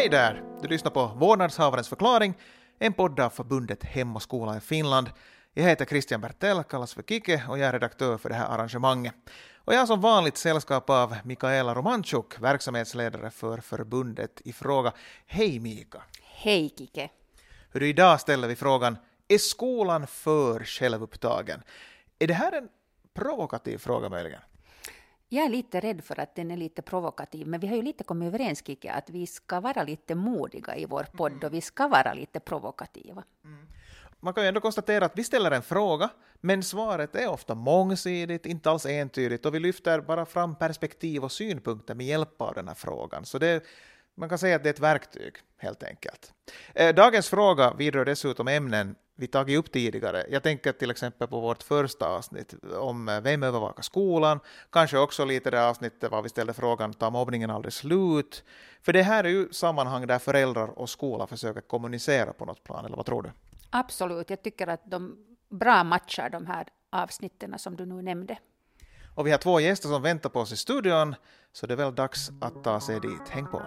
Hej där! Du lyssnar på Vårdnadshavarens förklaring, en podd av förbundet Hem och skola i Finland. Jag heter Christian Bertell, kallas för Kike och jag är redaktör för det här arrangemanget. Och jag har som vanligt sällskap av Mikaela Romanchuk, verksamhetsledare för förbundet i fråga. Hej Mika! Hej Kike! Hur idag ställer vi frågan, är skolan för självupptagen? Är det här en provokativ fråga möjligen? Jag är lite rädd för att den är lite provokativ, men vi har ju lite kommit överens, Kike, att vi ska vara lite modiga i vår podd och vi ska vara lite provokativa. Mm. Man kan ju ändå konstatera att vi ställer en fråga, men svaret är ofta mångsidigt, inte alls entydigt, och vi lyfter bara fram perspektiv och synpunkter med hjälp av den här frågan. Så det, man kan säga att det är ett verktyg, helt enkelt. Eh, dagens fråga vidrör dessutom ämnen vi tagit upp tidigare. Jag tänker till exempel på vårt första avsnitt om eh, vem övervakar skolan, kanske också lite det avsnittet var vi ställde frågan tar mobbningen aldrig slut? För det här är ju sammanhang där föräldrar och skola försöker kommunicera på något plan, eller vad tror du? Absolut, jag tycker att de bra matchar de här avsnitten som du nu nämnde. Och vi har två gäster som väntar på oss i studion, så det är väl dags att ta sig dit. Häng på!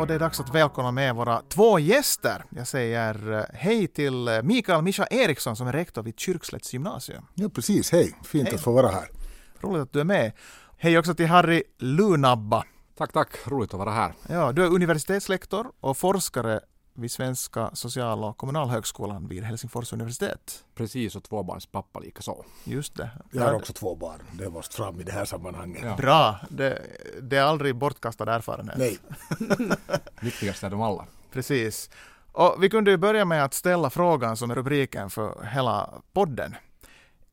Och det är dags att välkomna med våra två gäster. Jag säger eh, hej till eh, Mikael Mischa Eriksson som är rektor vid Kyrkslätts gymnasium. Ja precis, hej, fint hej. att få vara här. Roligt att du är med. Hej också till Harry Lunabba. Tack, tack, roligt att vara här. Ja, du är universitetslektor och forskare vid Svenska social och kommunalhögskolan vid Helsingfors universitet. Precis, och tvåbarnspappa likaså. Just det. Jag har också två barn, det måste fram i det här sammanhanget. Ja. Bra, det, det, är aldrig bortkastad erfarenhet. Nej. Viktigast är de alla. Precis. Och vi kunde ju börja med att ställa frågan som är rubriken för hela podden.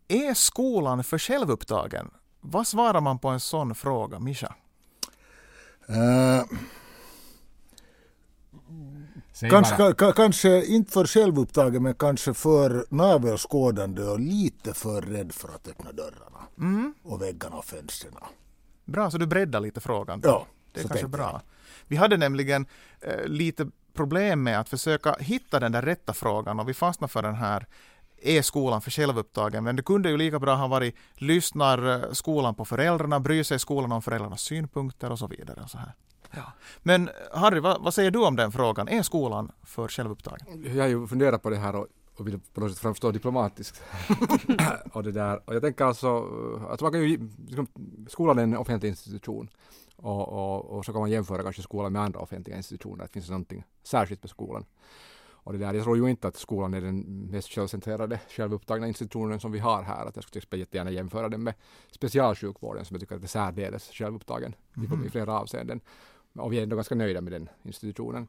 Är skolan för självupptagen? Vad svarar man på en sån fråga, Mischa? Uh, Kanske, kanske inte för självupptagen men kanske för navelskådande och lite för rädd för att öppna dörrarna mm. och väggarna och fönstren. Bra, så du breddar lite frågan. Ja, det är kanske bra. Vi hade nämligen eh, lite problem med att försöka hitta den där rätta frågan och vi fastnade för den här är skolan för självupptagen? Men det kunde ju lika bra ha varit lyssnar eh, skolan på föräldrarna, bryr sig skolan om föräldrarnas synpunkter och så vidare. Och så här. Ja. Men Harry, vad, vad, säger du om den frågan? Är skolan för självupptagen? Jag har ju funderat på det här och, och vill på något sätt framstå diplomatiskt. och, det där. och jag tänker alltså att man kan ju, liksom, skolan är en offentlig institution och, och, och, så kan man jämföra kanske skolan med andra offentliga institutioner. Det finns någonting särskilt med skolan. Och det där, jag tror ju inte att skolan är den mest självcentrerade, självupptagna institutionen som vi har här. Att jag skulle jättegärna jämföra den med specialsjukvården som jag tycker är särdeles självupptagen mm. i flera avseenden. Och vi är ändå ganska nöjda med den institutionen.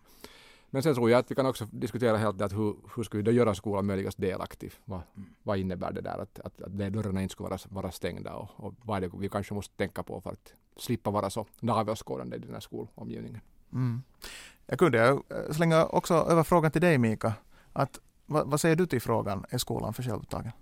Men sen tror jag att vi kan också diskutera helt att hur, hur ska vi då göra skolan möjligast delaktig? Vad, vad innebär det där att, att, att dörrarna inte ska vara, vara stängda och, och vad är det vi kanske måste tänka på för att slippa vara så navelskådande i den här skolomgivningen. Mm. Jag kunde eh, slänga också över frågan till dig Mika. Att, vad, vad säger du till frågan, är skolan för självupptagen?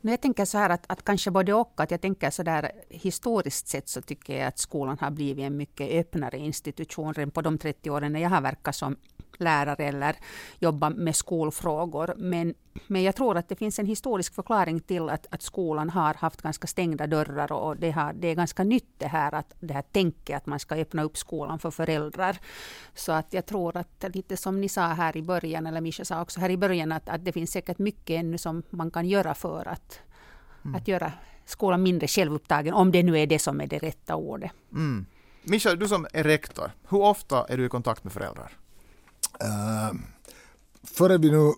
Jag tänker så här att, att kanske både och. Att jag tänker så där historiskt sett så tycker jag att skolan har blivit en mycket öppnare institution. Redan på de 30 åren när jag har verkat som lärare eller jobbat med skolfrågor. Men, men jag tror att det finns en historisk förklaring till att, att skolan har haft ganska stängda dörrar och det, har, det är ganska nytt det här, att, det här tänket att man ska öppna upp skolan för föräldrar. Så att jag tror att lite som ni sa här i början, eller Mischa sa också här i början, att, att det finns säkert mycket ännu som man kan göra för att, mm. att göra skolan mindre självupptagen, om det nu är det som är det rätta ordet. Mm. Mischa, du som är rektor, hur ofta är du i kontakt med föräldrar? Uh, före vi nu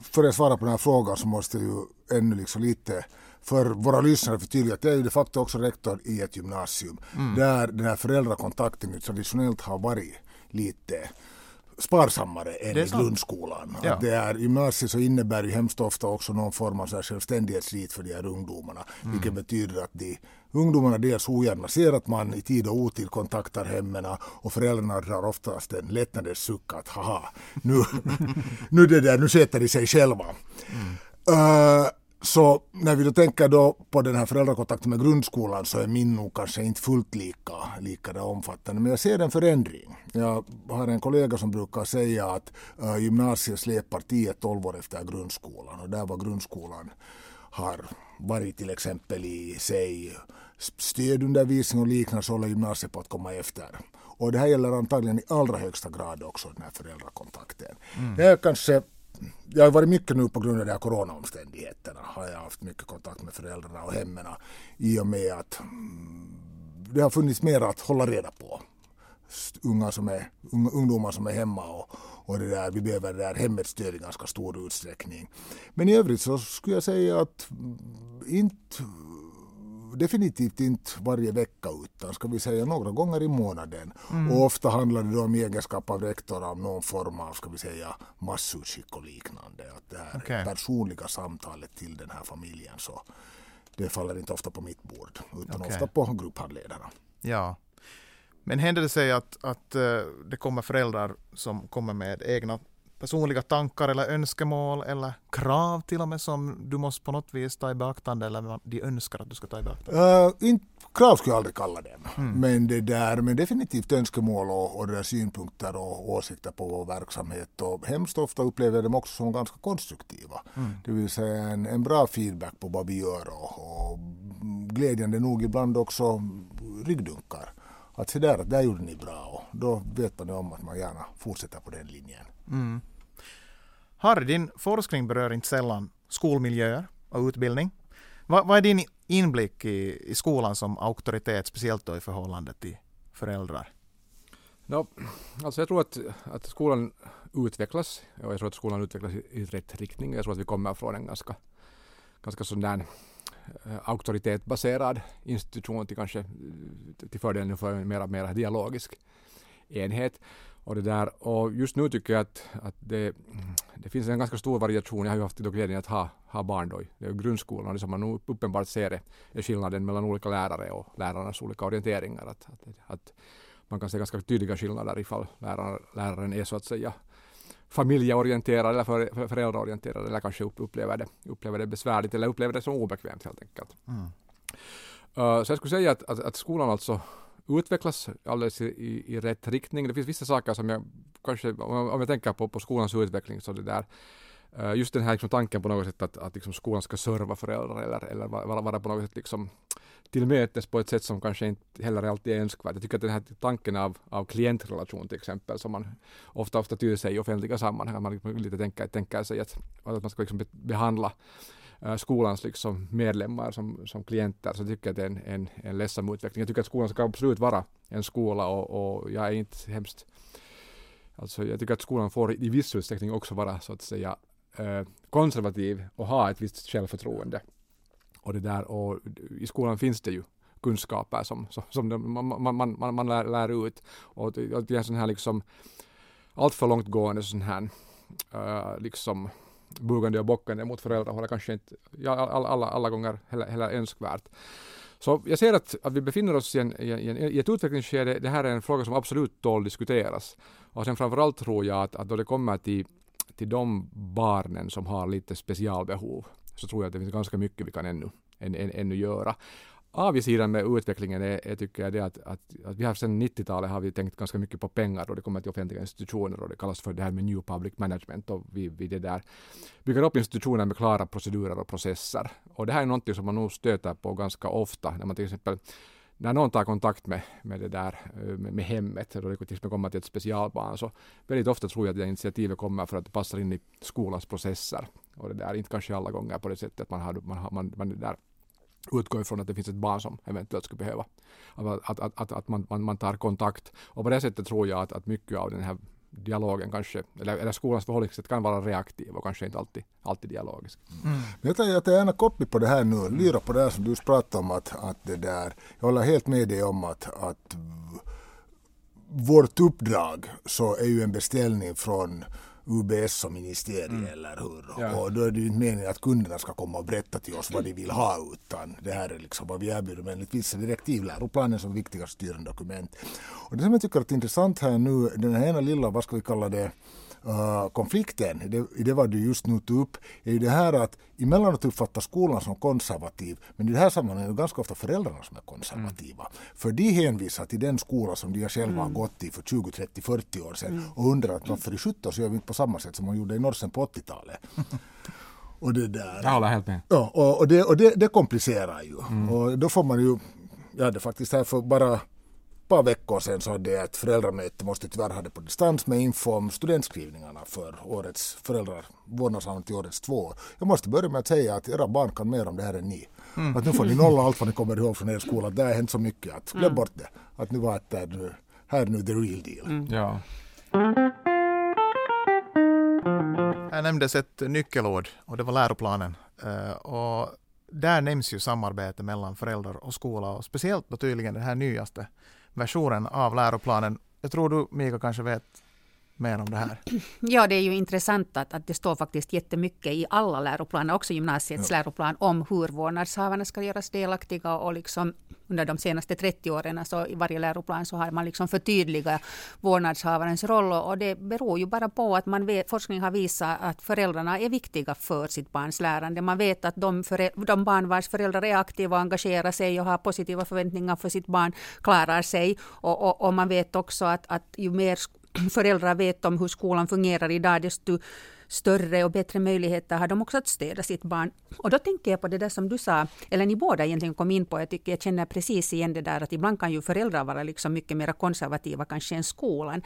före jag svarar på den här frågan så måste jag ju ännu liksom lite för våra lyssnare förtydliga att jag är ju de facto också rektor i ett gymnasium mm. där den här föräldrakontakten traditionellt har varit lite sparsammare än i grundskolan. Ja. Att det är, gymnasiet så innebär ju hemskt ofta också någon form av så här självständighetsrit för de här ungdomarna. Mm. Vilket betyder att de ungdomarna dels ogärna ser att man i tid och otid kontaktar hemmen och föräldrarna drar oftast en lättnadens suck att haha, nu, nu, det där, nu sätter de sig själva. Mm. Uh, Så när vi då tänker då på den här föräldrakontakten med grundskolan så är min nog kanske inte fullt lika, lika omfattande. Men jag ser en förändring. Jag har en kollega som brukar säga att uh, gymnasiet släpar 10-12 år efter grundskolan och där var grundskolan har varit till exempel i sig stödundervisning och liknande så håller gymnasiet på att komma efter. Och det här gäller antagligen i allra högsta grad också den här föräldrakontakten. Mm. Det är kanske jag har varit mycket nu på grund av de här coronaomständigheterna. Har jag haft mycket kontakt med föräldrarna och hemmen i och med att mm, det har funnits mer att hålla reda på. Unga som är, ungdomar som är hemma och, och det där, vi behöver det där hemmets stöd i ganska stor utsträckning. Men i övrigt så skulle jag säga att mm, inte definitivt inte varje vecka utan ska vi säga några gånger i månaden. Mm. Och ofta handlar det då om egenskap av rektor av någon form av ska vi säga massutskick och liknande. Att det här okay. personliga samtalet till den här familjen så det faller inte ofta på mitt bord utan okay. ofta på grupphandledarna. Ja. Men händer det sig att, att uh, det kommer föräldrar som kommer med egna personliga tankar eller önskemål eller krav till och med som du måste på något vis ta i beaktande eller de önskar att du ska ta i beaktande? Uh, inte, krav skulle jag aldrig kalla det. Mm. Men, det där, men definitivt önskemål och, och det synpunkter och åsikter på vår verksamhet. Och hemskt ofta upplever jag dem också som ganska konstruktiva. Mm. Det vill säga en, en bra feedback på vad vi gör och, och glädjande nog ibland också ryggdunkar. Att se där, där gjorde ni bra och då vet man om att man gärna fortsätter på den linjen. Mm. Harry, din forskning berör inte sällan skolmiljöer och utbildning. Vad, vad är din inblick i, i skolan som auktoritet, speciellt då i förhållande till föräldrar? No, alltså jag tror att, att skolan utvecklas och jag tror att skolan utvecklas i, i rätt riktning. Jag tror att vi kommer från en ganska, ganska sån där eh, auktoritetbaserad institution till kanske till fördel för en mer, mer dialogisk enhet. Och, det där, och just nu tycker jag att, att det, det finns en ganska stor variation. Jag har ju haft glädjen att ha, ha barn då det är grundskolan det som man nu uppenbart ser är skillnaden mellan olika lärare och lärarnas olika orienteringar. Att, att, att man kan se ganska tydliga skillnader ifall läraren, läraren är så att säga familjeorienterad eller för, föräldraorienterad eller kanske upplever det, upplever det besvärligt eller upplever det som obekvämt helt enkelt. Mm. Uh, så jag skulle säga att, att, att skolan alltså utvecklas alldeles i, i, i, rätt riktning. Det finns vissa saker som jag kanske, om jag tänker på, på skolans utveckling, så det där uh, just den här liksom, tanken på något sätt att, att liksom, skolan ska serva föräldrar eller, eller vara, vara på något sätt liksom, tillmötes på ett sätt som kanske inte heller alltid är önskvärt. Jag tycker att den här tanken av, av klientrelation till exempel som man ofta, ofta tyder sig i offentliga sammanhang, man liksom lite tänker, tänker sig att, att man ska liksom behandla Äh, skolans liksom medlemmar som, som klienter så tycker jag att det är en, en, en ledsam utveckling. Jag tycker att skolan ska absolut vara en skola och, och jag är inte hemskt Alltså jag tycker att skolan får i viss utsträckning också vara så att säga äh, konservativ och ha ett visst självförtroende. Och det där och i skolan finns det ju kunskaper som, som, som man, man, man, man lär, lär ut. Och det är en sån här liksom allt för långtgående sån här uh, liksom bugande och bockande mot föräldrahållet kanske inte ja, alla, alla, alla gånger heller, heller önskvärt. Så jag ser att, att vi befinner oss i, en, i, en, i ett utvecklingsskede. Det här är en fråga som absolut tål diskuteras. Och sen framförallt tror jag att, att då det kommer till, till de barnen som har lite specialbehov så tror jag att det finns ganska mycket vi kan ännu, än, än, ännu göra avigsidan med utvecklingen är, är tycker jag det att, att, att vi har sedan 90-talet har vi tänkt ganska mycket på pengar och det kommer till offentliga institutioner och det kallas för det här med new public management och vi, vi det där bygger upp institutioner med klara procedurer och processer. Och det här är någonting som man nog stöter på ganska ofta när man till exempel när någon tar kontakt med, med det där med, med hemmet, då det till exempel kommer till ett specialbarn, så väldigt ofta tror jag att det initiativet kommer för att det passar in i skolans processer. Och det där, inte kanske alla gånger på det sättet att man har, man, man, man det där utgå ifrån att det finns ett barn som eventuellt skulle behöva. Att, att, att, att man, man, man tar kontakt. Och på det sättet tror jag att, att mycket av den här dialogen kanske, eller, eller skolans förhållningssätt kan vara reaktiv och kanske inte alltid, alltid dialogisk. Mm. Jag tar jag gärna koppling på det här nu, lyra på det här som du pratade om att, att det där, jag håller helt med dig om att, att vårt uppdrag så är ju en beställning från UBS som ministerium mm. eller hur. Ja. Och då är det ju inte meningen att kunderna ska komma och berätta till oss vad de vill ha utan det här är liksom vad vi erbjuder men enligt vissa direktiv, läroplanen som viktigaste styrande dokument. Och det som jag tycker är intressant här nu, den här ena lilla, vad ska vi kalla det, uh, konflikten, det, det var du just nu tog upp, är ju det här att emellanåt uppfattar skolan som konservativ, men i det här sammanhanget är det ganska ofta föräldrarna som är konservativa. Mm. För de hänvisar till den skola som de själva mm. har gått i för 20, 30, 40 år sedan mm. och undrar att varför i 17 så gör vi inte på samma sätt som man gjorde i Norsen på 80-talet. och det där. Jag håller helt med. Ja, och, och, det, och det, det komplicerar ju. Mm. Och då får man ju, jag hade faktiskt här för bara par veckor sedan så hade jag ett föräldramöte, måste tyvärr ha det på distans, med info om studentskrivningarna för årets föräldrar, vårdnadshavare till årets två. Jag måste börja med att säga att era barn kan mer om det här än ni. Mm. Att nu får ni nolla allt vad ni kommer ihåg från er skola. Det har hänt så mycket att glöm mm. bort det. Att nu var det här är nu the real deal. Mm. Ja. Här nämndes ett nyckelord och det var läroplanen. Uh, och där nämns ju samarbete mellan föräldrar och skola och speciellt då tydligen den här nyaste versionen av läroplanen. Jag tror du Mika kanske vet mer om det här? Ja, det är ju intressant att, att det står faktiskt jättemycket i alla läroplaner, också gymnasiets ja. läroplan, om hur vårdnadshavarna ska göras delaktiga och liksom under de senaste 30 åren, så i varje läroplan så har man liksom förtydligat vårdnadshavarens roll och det beror ju bara på att man vet, forskning har visat att föräldrarna är viktiga för sitt barns lärande. Man vet att de, de barn vars föräldrar är aktiva och engagerar sig och har positiva förväntningar för sitt barn klarar sig och, och, och man vet också att, att ju mer föräldrar vet om hur skolan fungerar idag, desto större och bättre möjligheter har de också att stödja sitt barn. Och då tänker jag på det där som du sa, eller ni båda egentligen kom in på, jag tycker jag känner precis igen det där att ibland kan ju föräldrar vara liksom mycket mer konservativa kanske än skolan.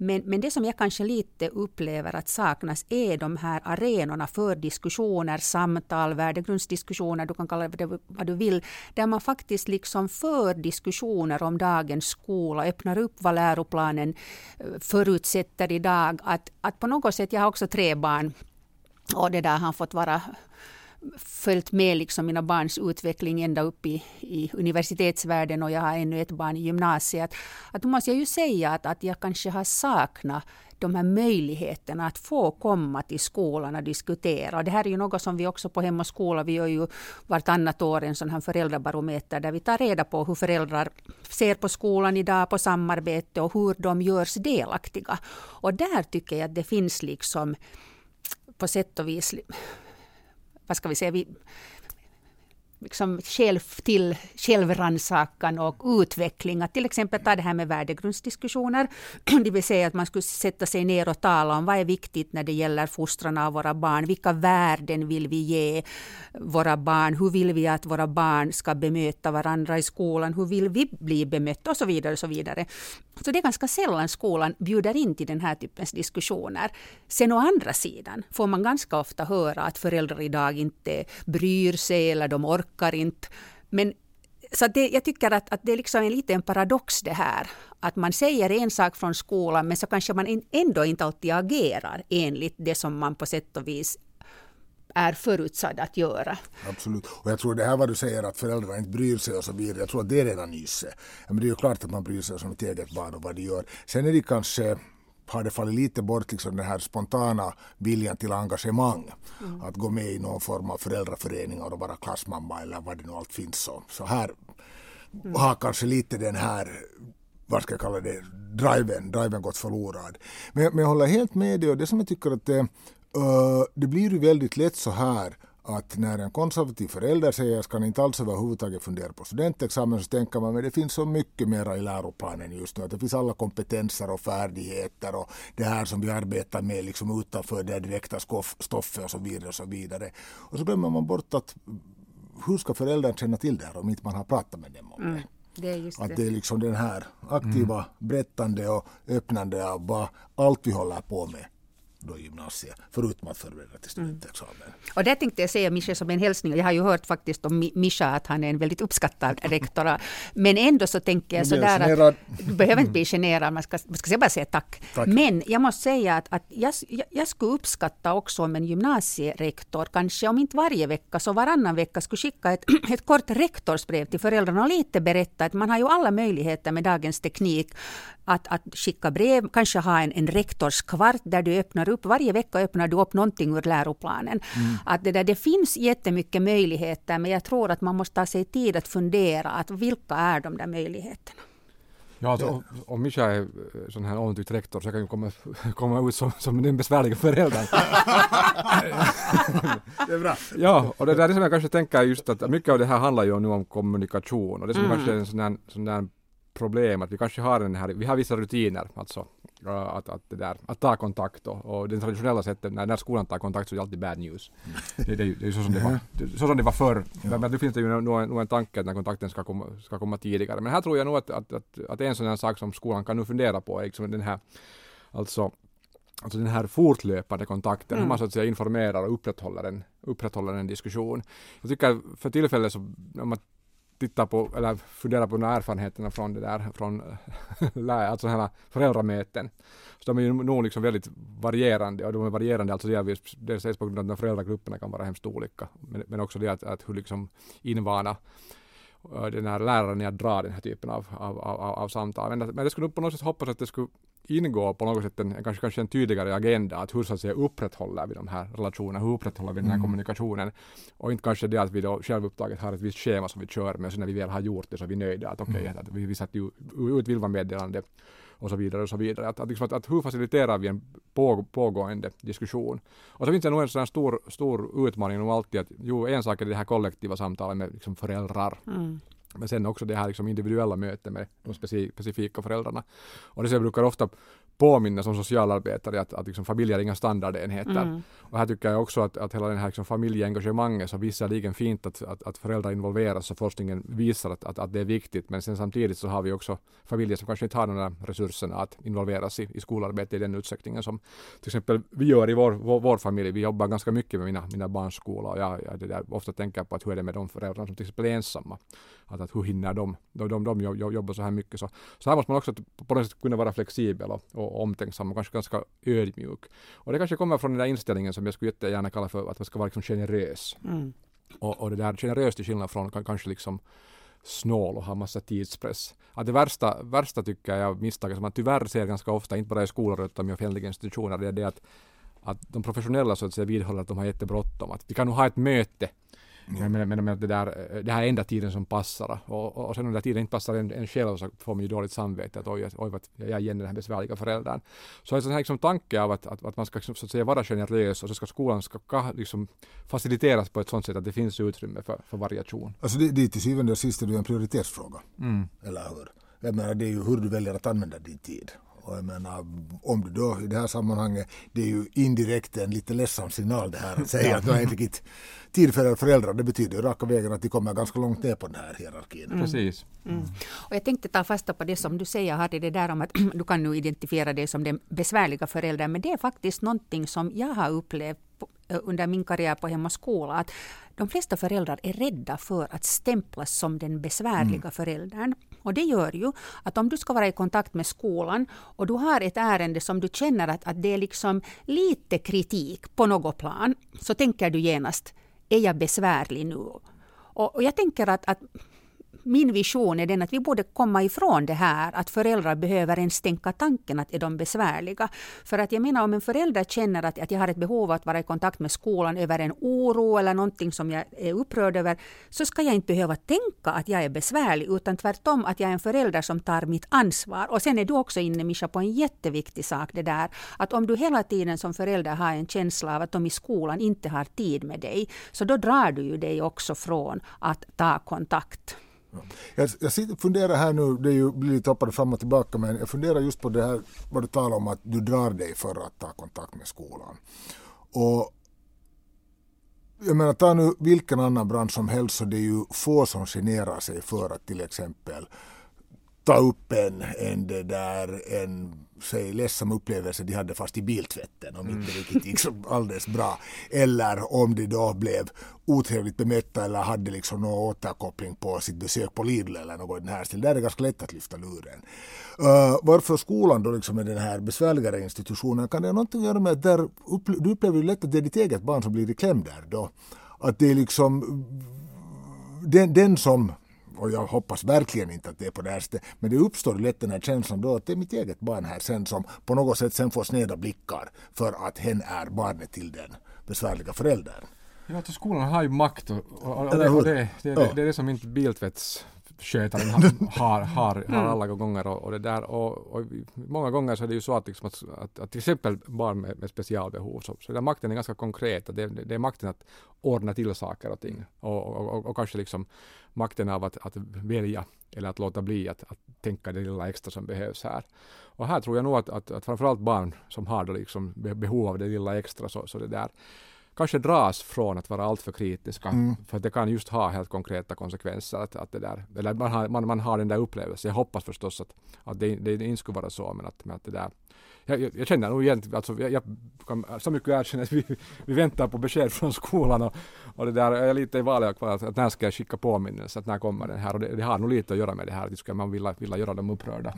Men, men det som jag kanske lite upplever att saknas är de här arenorna för diskussioner, samtal, värdegrundsdiskussioner, du kan kalla det vad du vill, där man faktiskt liksom för diskussioner om dagens skola, öppnar upp vad läroplanen eh, förutsätter idag. Att, att på något sätt, jag har också tre barn och det där har fått vara följt med liksom mina barns utveckling ända upp i, i universitetsvärlden och jag har ännu ett barn i gymnasiet. Att då måste jag ju säga att, att jag kanske har saknat de här möjligheterna att få komma till skolan och diskutera. Och det här är ju något som vi också på Hem och skola, vi gör ju vartannat år en sån här föräldrabarometer där vi tar reda på hur föräldrar ser på skolan idag, på samarbete och hur de görs delaktiga. Och där tycker jag att det finns liksom på sätt och vis vad ska vi säga, vi, liksom själv till självrannsakan och utveckling. Att till exempel ta det här med värdegrundsdiskussioner. Det vill säga att man skulle sätta sig ner och tala om vad är viktigt när det gäller fostran av våra barn. Vilka värden vill vi ge våra barn? Hur vill vi att våra barn ska bemöta varandra i skolan? Hur vill vi bli bemötta? Och så vidare. Och så vidare. Så det är ganska sällan skolan bjuder in till den här typens diskussioner. Sen å andra sidan får man ganska ofta höra att föräldrar idag inte bryr sig eller de orkar funkar inte. Men så det, jag tycker att, att det är liksom en liten paradox det här. Att man säger en sak från skolan men så kanske man ändå inte alltid agerar enligt det som man på sätt och vis är förutsatt att göra. Absolut. Och jag tror det här vad du säger att föräldrar inte bryr sig och så vidare. Jag tror att det är redan nysse. Men det är ju klart att man bryr sig om sitt eget barn och vad de gör. Sen är det kanske har det fallit lite bort liksom den här spontana viljan till engagemang. Mm. Att gå med i någon form av föräldraföreningar och vara klassmamma eller vad det nu allt finns. Så, så här mm. har kanske lite den här vad ska jag kalla det, driven, driven gått förlorad. Men, men jag håller helt med dig och det som jag tycker att det, uh, det blir ju väldigt lätt så här att när en konservativ förälder säger att man inte alls överhuvudtaget fundera på studentexamen så tänker man att det finns så mycket mera i läroplanen just nu. Att det finns alla kompetenser och färdigheter och det här som vi arbetar med liksom utanför det direkta stoffet och så vidare. Och så vidare. Och så glömmer man bort att hur ska föräldern känna till det här om inte man har pratat med dem om det. Mm. Det är att det är liksom den här aktiva mm. berättande och öppnande av vad allt vi håller på med då gymnasiet, förutom att förbereda till studentexamen. Mm. Och det tänkte jag säga Mischa som en hälsning. Jag har ju hört faktiskt om Mischa att han är en väldigt uppskattad rektor. Men ändå så tänker jag sådär att du behöver inte bli generad, man ska, man ska bara säga tack. tack. Men jag måste säga att, att jag, jag skulle uppskatta också om en gymnasierektor, kanske om inte varje vecka så varannan vecka, skulle skicka ett, ett kort rektorsbrev till föräldrarna och lite berätta att man har ju alla möjligheter med dagens teknik att, att skicka brev, kanske ha en, en rektorskvart där du öppnar upp, varje vecka öppnar du upp någonting ur läroplanen. Mm. Att det, där, det finns jättemycket möjligheter men jag tror att man måste ta sig tid att fundera att vilka är de där möjligheterna. Ja, alltså, om, om Mischa är eh, sån här omtyckt rektor så kan ju komma, komma ut som, som den besvärliga föräldern. det är bra. Ja, och det där är det som jag kanske tänker just att mycket av det här handlar ju nu om kommunikation och det som Mm. kanske är en sån där, sån där problem att vi kanske har den här, vi har vissa rutiner alltså att, att, det där, att ta kontakt och, och den traditionella sättet när, när skolan tar kontakt så är det alltid bad news. Det, det, är ju- det är ju så som det var, det, så som det var förr. Men, men nu finns det ju nog en, en tanke att den kontakten ska komma, ska komma tidigare. Men här tror jag nog att, att, att, att en sån här sak som skolan kan nu fundera på är liksom den här alltså Alltså den här fortlöpande kontakten, hur Mm. man så att säga informerar och upprätthåller en, upprätthåller en diskussion. Jag tycker för tillfället så, om man tittar på, eller funderar på de erfarenheterna från det där, från alltså här föräldramöten, så de är ju nog liksom väldigt varierande och de är varierande alltså delvis, dels på grund av att de föräldragrupperna kan vara hemskt olika, men, men också det att, att hur liksom invana äh, den här läraren i att dra den här typen av, av, av, av, samtal. Men, men det skulle på något sätt hoppas att det skulle ingå på något sätt en, kanske, kanske en tydligare agenda att hur så att säga upprätthåller vi de här relationerna, hur upprätthåller vi den här Mm. kommunikationen och inte kanske det att vi då självupptaget har ett visst schema som vi kör med så när vi väl har gjort det så är vi nöjda att okej, att vi, vi satte ut Vilva-meddelande och så vidare och så vidare. Att, att, liksom att, att hur faciliterar vi en på, pågående diskussion? Och så finns det nog en sån stor, stor utmaning nog alltid att jo, en sak är det här kollektiva samtalet med liksom föräldrar Mm men sen också det här liksom individuella mötet med de specifika föräldrarna. Och det jag brukar ofta påminna som socialarbetare att, att liksom familjer är inga standardenheter. Mm. Och här tycker jag också att, att hela den här liksom familjeengagemanget så visserligen fint att, att, att föräldrar involveras och forskningen visar att, att, att det är viktigt men sen samtidigt så har vi också familjer som kanske inte har de där resurserna att involveras i, i skolarbetet i den utsträckningen som till exempel vi gör i vår, vår, vår familj. Vi jobbar ganska mycket med mina, mina barns skola och jag, jag det där, ofta tänker på att hur är det med de föräldrar som till exempel är ensamma. Att, att hur hinner de? De, de, de jo- jobbar så här mycket. Så, så här måste man också på något sätt kunna vara flexibel och, och omtänksam och kanske ganska ödmjuk. Och det kanske kommer från den där inställningen som jag skulle jättegärna kalla för att man ska vara liksom generös. Mm. Och, och det där generöst till skillnad från kan, kanske liksom snål och ha massa tidspress. Att det värsta, värsta tycker jag, misstaget som man tyvärr ser ganska ofta, inte bara i skolor utan i offentliga institutioner, det är det att, att de professionella så att säga vidhåller att de har jättebråttom. Att vi kan nog ha ett möte men, men, men, men det, där, eh, det här är enda tiden som passar och, och, och sen om den där tiden inte passar en, en själv så får man ju dåligt samvete att oj, oj vad jag är igen den här besvärliga föräldern. Så en sån här liksom tanke av att, att, att man ska liksom, så att säga vara generös och så ska skolan ska, ka- liksom faciliteras på ett sånt sätt att det finns utrymme för, för variation. Alltså det, det är till syvende och sist är det ju en prioritetsfråga. Mm. Eller hur? Jag menar det är ju hur du väljer att använda din tid. Och jag menar om du då i det här sammanhanget, det är ju indirekt en lite ledsam signal det här att säga att du har inte riktigt tid för era föräldrar. Det betyder ju raka vägen att de kommer ganska långt ner på den här hierarkin. Precis. Mm. Och jag tänkte ta fasta på det som du säger, Harry, det där om att du kan nu identifiera dig som den besvärliga föräldern, men det är faktiskt någonting som jag har upplevt eh, under min karriär på Hem och skola, att de flesta föräldrar är rädda för att stämplas som den besvärliga föräldern. Och det gör ju att om du ska vara i kontakt med skolan och du har ett ärende som du känner att, att det är liksom lite kritik på något plan, så tänker du genast, är jag besvärlig nu? Och, och jag tänker att, att min vision är den att vi borde komma ifrån det här att föräldrar behöver ens tänka tanken att är de besvärliga. För att jag menar om en förälder känner att, att jag har ett behov att vara i kontakt med skolan över en oro eller någonting som jag är upprörd över, så ska jag inte behöva tänka att jag är besvärlig, utan tvärtom att jag är en förälder som tar mitt ansvar. Och sen är du också inne, Mischa, på en jätteviktig sak, det där att om du hela tiden som förälder har en känsla av att de i skolan inte har tid med dig, så då drar du ju dig också från att ta kontakt. Jag, jag sitter funderar här nu, det är ju, blir lite hoppade fram och tillbaka, men jag funderar just på det här vad du talar om att du drar dig för att ta kontakt med skolan. Och jag menar, ta nu vilken annan bransch som helst så det är ju få som generar sig för att till exempel ta upp en, en, det där, en säg, ledsam upplevelse de hade fast i biltvätten om inte riktigt gick så alldeles bra. Eller om de då blev otrevligt bemötta eller hade liksom någon återkoppling på sitt besök på Lidl eller något i den här stilen. Där är det ganska lätt att lyfta luren. Uh, varför skolan då liksom är den här besvärligare institutionen kan det ha någonting att göra med att där upple- du upplever ju lätt att det är ditt eget barn som blir i kläm där då. Att det är liksom den, den som och jag hoppas verkligen inte att det är på det här sättet, men det uppstår lätt den här känslan då att det är mitt eget barn här sen som på något sätt sen får sneda blickar för att hen är barnet till den besvärliga föräldern. Ja, att skolan har ju makt och, och, och, det, och det, det, det, det är det som inte biltvätts skötaren har, har, har, har alla gånger och, och det där. Och, och, många gånger så är det ju så att, liksom att, att, att till exempel barn med, med specialbehov så, så där makten är ganska konkret, det, det är makten att ordna till saker och ting. Och, och, och kanske liksom makten av att, att välja eller att låta bli att, att tänka det lilla extra som behövs här. Och här tror jag nog att, att, att framförallt barn som har då liksom behov av det lilla extra så, så det där kanske dras från att vara alltför kritiska. Mm. För det kan just ha helt konkreta konsekvenser. Att, att det där, eller man, har, man, man har den där upplevelsen. Jag hoppas förstås att, att det, det, inte skulle vara så. Men att, men att det där, jag, jag, jag känner nog igen, alltså, jag, jag kan så mycket erkänna att vi, vi väntar på besked från skolan och, och det där, jag är lite i valet kvar att, att när ska jag skicka påminnelse, att när kommer den här och det, det har nog lite att göra med det här, att man vill, vill göra dem upprörda.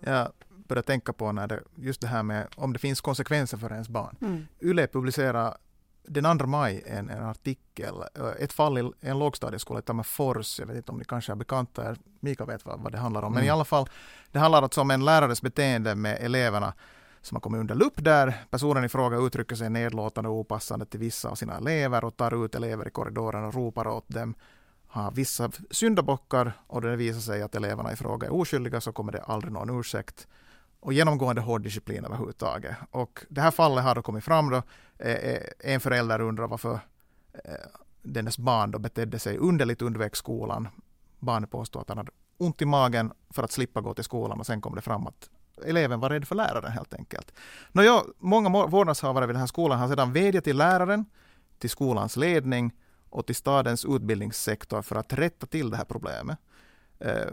Ja, börja tänka på när det, just det här med om det finns konsekvenser för ens barn. Mm. YLE publicerade den 2 maj en, en artikel, eh, ett fall i en lågstadieskola i Tammerfors, jag vet inte om ni kanske är bekanta, Mika vet vad, vad det handlar om, mm. men i alla fall, det handlar alltså om en lärares beteende med eleverna som har kommit under lupp där personen i fråga uttrycker sig nedlåtande och opassande till vissa av sina elever och tar ut elever i korridoren och ropar åt dem har vissa syndabockar och det visar sig att eleverna i fråga är oskyldiga så kommer det aldrig någon ursäkt och genomgående hård disciplin överhuvudtaget. Och det här fallet har då kommit fram då. Eh, eh, en förälder undrar varför eh, dennes barn då betedde sig underligt under skolan. Barnet påstår att han hade ont i magen för att slippa gå till skolan och sen kom det fram att eleven var rädd för läraren helt enkelt. Nåja, många vårdnadshavare vid den här skolan har sedan vädjat till läraren, till skolans ledning och till stadens utbildningssektor för att rätta till det här problemet.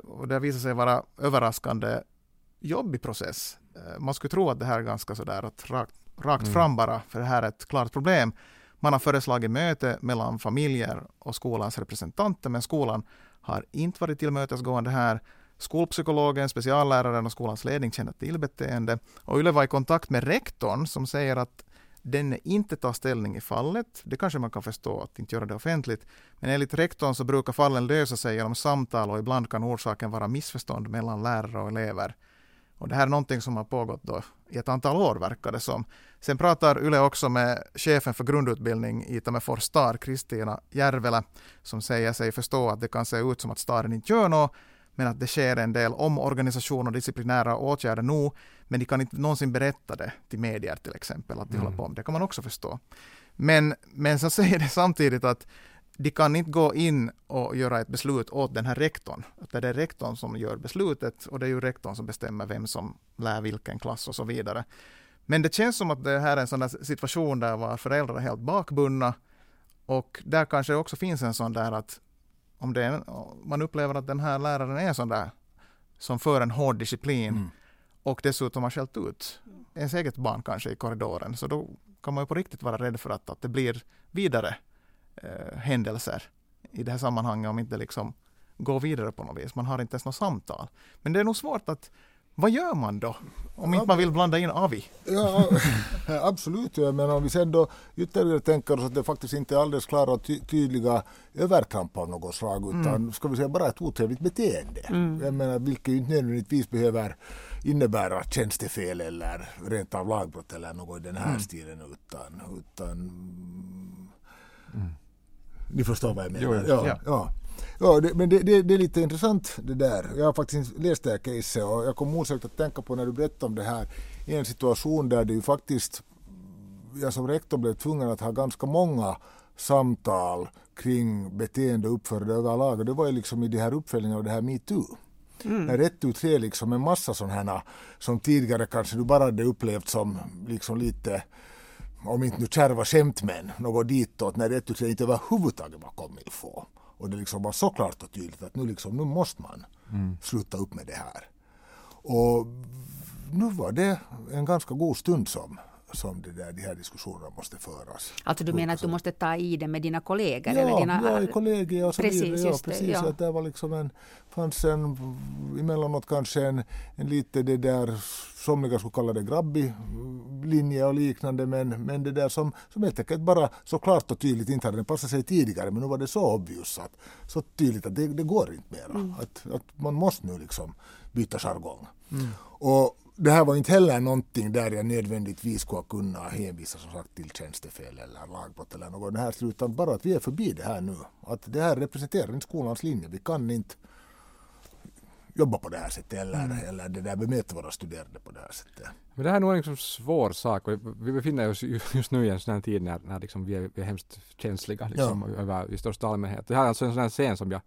Och det visar sig vara överraskande jobbig process. Eh, man skulle tro att det här är ganska sådär att rakt, rakt mm. fram bara, för det här är ett klart problem. Man har föreslagit möte mellan familjer och skolans representanter, men skolan har inte varit tillmötesgående här. Skolpsykologen, specialläraren och skolans ledning känner till beteende. Och Yle var i kontakt med rektorn som säger att den inte tar ställning i fallet. Det kanske man kan förstå, att inte göra det offentligt. Men enligt rektorn så brukar fallen lösa sig genom samtal och ibland kan orsaken vara missförstånd mellan lärare och elever. Och det här är någonting som har pågått då i ett antal år verkar det som. Sen pratar Yle också med chefen för grundutbildning i Tammerfors stad, Kristina Järvelä, som säger sig förstå att det kan se ut som att staden inte gör något, men att det sker en del omorganisation och disciplinära åtgärder nu, men de kan inte någonsin berätta det till medier till exempel, att de mm. håller på med det kan man också förstå. Men, men så säger det samtidigt att de kan inte gå in och göra ett beslut åt den här rektorn. Det är rektorn som gör beslutet och det är ju rektorn som bestämmer vem som lär vilken klass och så vidare. Men det känns som att det här är en sån situation där var föräldrar är helt bakbundna och där kanske också finns en sån där att om det är, man upplever att den här läraren är sån där som för en hård disciplin mm. och dessutom har skällt ut ens eget barn kanske i korridoren så då kan man ju på riktigt vara rädd för att, att det blir vidare eh, händelser i det här sammanhanget om inte liksom går vidare på något vis. Man har inte ens något samtal. Men det är nog svårt att vad gör man då? Om inte man vill blanda in Avi? Ja, absolut. Men om vi sen då ytterligare tänker oss att det faktiskt inte är alldeles klara och ty tydliga övertramp av något slag utan mm. ska vi säga bara ett otrevligt beteende. Mm. Jag menar vilket inte nödvändigtvis behöver innebära tjänstefel eller rent av lagbrott eller något i den här mm. stilen utan, utan mm. Ni förstår vad jag menar? Jo, ja, ja. ja. det, men det, det, det, är lite intressant det där. Jag har faktiskt läst det här caset och jag kom osökt att tänka på när du berättade om det här i en situation där det ju faktiskt jag som rektor blev tvungen att ha ganska många samtal kring beteende och uppförande överlag och det var ju liksom i de här uppföljningarna av det här metoo. Mm. När rätt ut tre liksom en massa sådana här som tidigare kanske du bara hade upplevt som liksom lite om inte nu kärva skämt men något ditåt när det inte överhuvudtaget var kommit få. Och det liksom var så klart och tydligt att nu, liksom, nu måste man mm. sluta upp med det här. Och nu var det en ganska god stund som som det där, de här diskussionerna måste föras. Alltså du menar att du måste ta i det med dina kollegor? Ja, eller dina, ja kollegor och så precis, vidare. Ja, precis, ja. Att det var liksom en, fanns en, emellanåt kanske en, en lite det där, somliga skulle kalla det grabbig linje och liknande, men, men det där som, som helt enkelt bara så klart och tydligt inte hade passat sig tidigare, men nu var det så obvious, att, så tydligt att det, det går inte mera. Mm. Att, att man måste nu liksom byta jargong. Mm. Och det här var inte heller någonting där jag nödvändigtvis skulle kunna hänvisa som sagt till tjänstefel eller lagbrott eller något här, utan bara att vi är förbi det här nu. Att det här representerar inte skolans linje. Vi kan inte jobba på det här sättet eller, mm. eller det där bemöta våra studerande på det här sättet. Men det här är nog en liksom svår sak och vi befinner oss just nu i en sån här tid när, när liksom vi, är, vi är hemskt känsliga liksom, ja. över, i största allmänhet. Det här är alltså en sån här scen som jag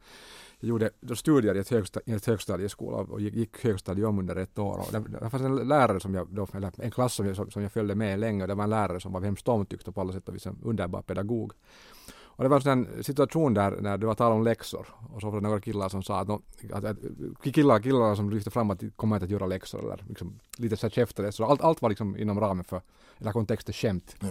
jag gjorde studier i ett, högsta, i ett högstadieskola och gick, gick högstadiet om under ett år. Och det, det fanns en lärare som jag, då, eller en klass som jag, som jag följde med länge och det var en lärare som var hemskt omtyckt och på alla sätt och vis en underbar pedagog. Och det var en situation där när det var tal om läxor och så var det några killar som sa att, att, att killar, killar som lyfte fram att de kommer inte att göra läxor eller liksom lite så käftade så allt, allt var liksom inom ramen för, eller kontexten skämt. Ja.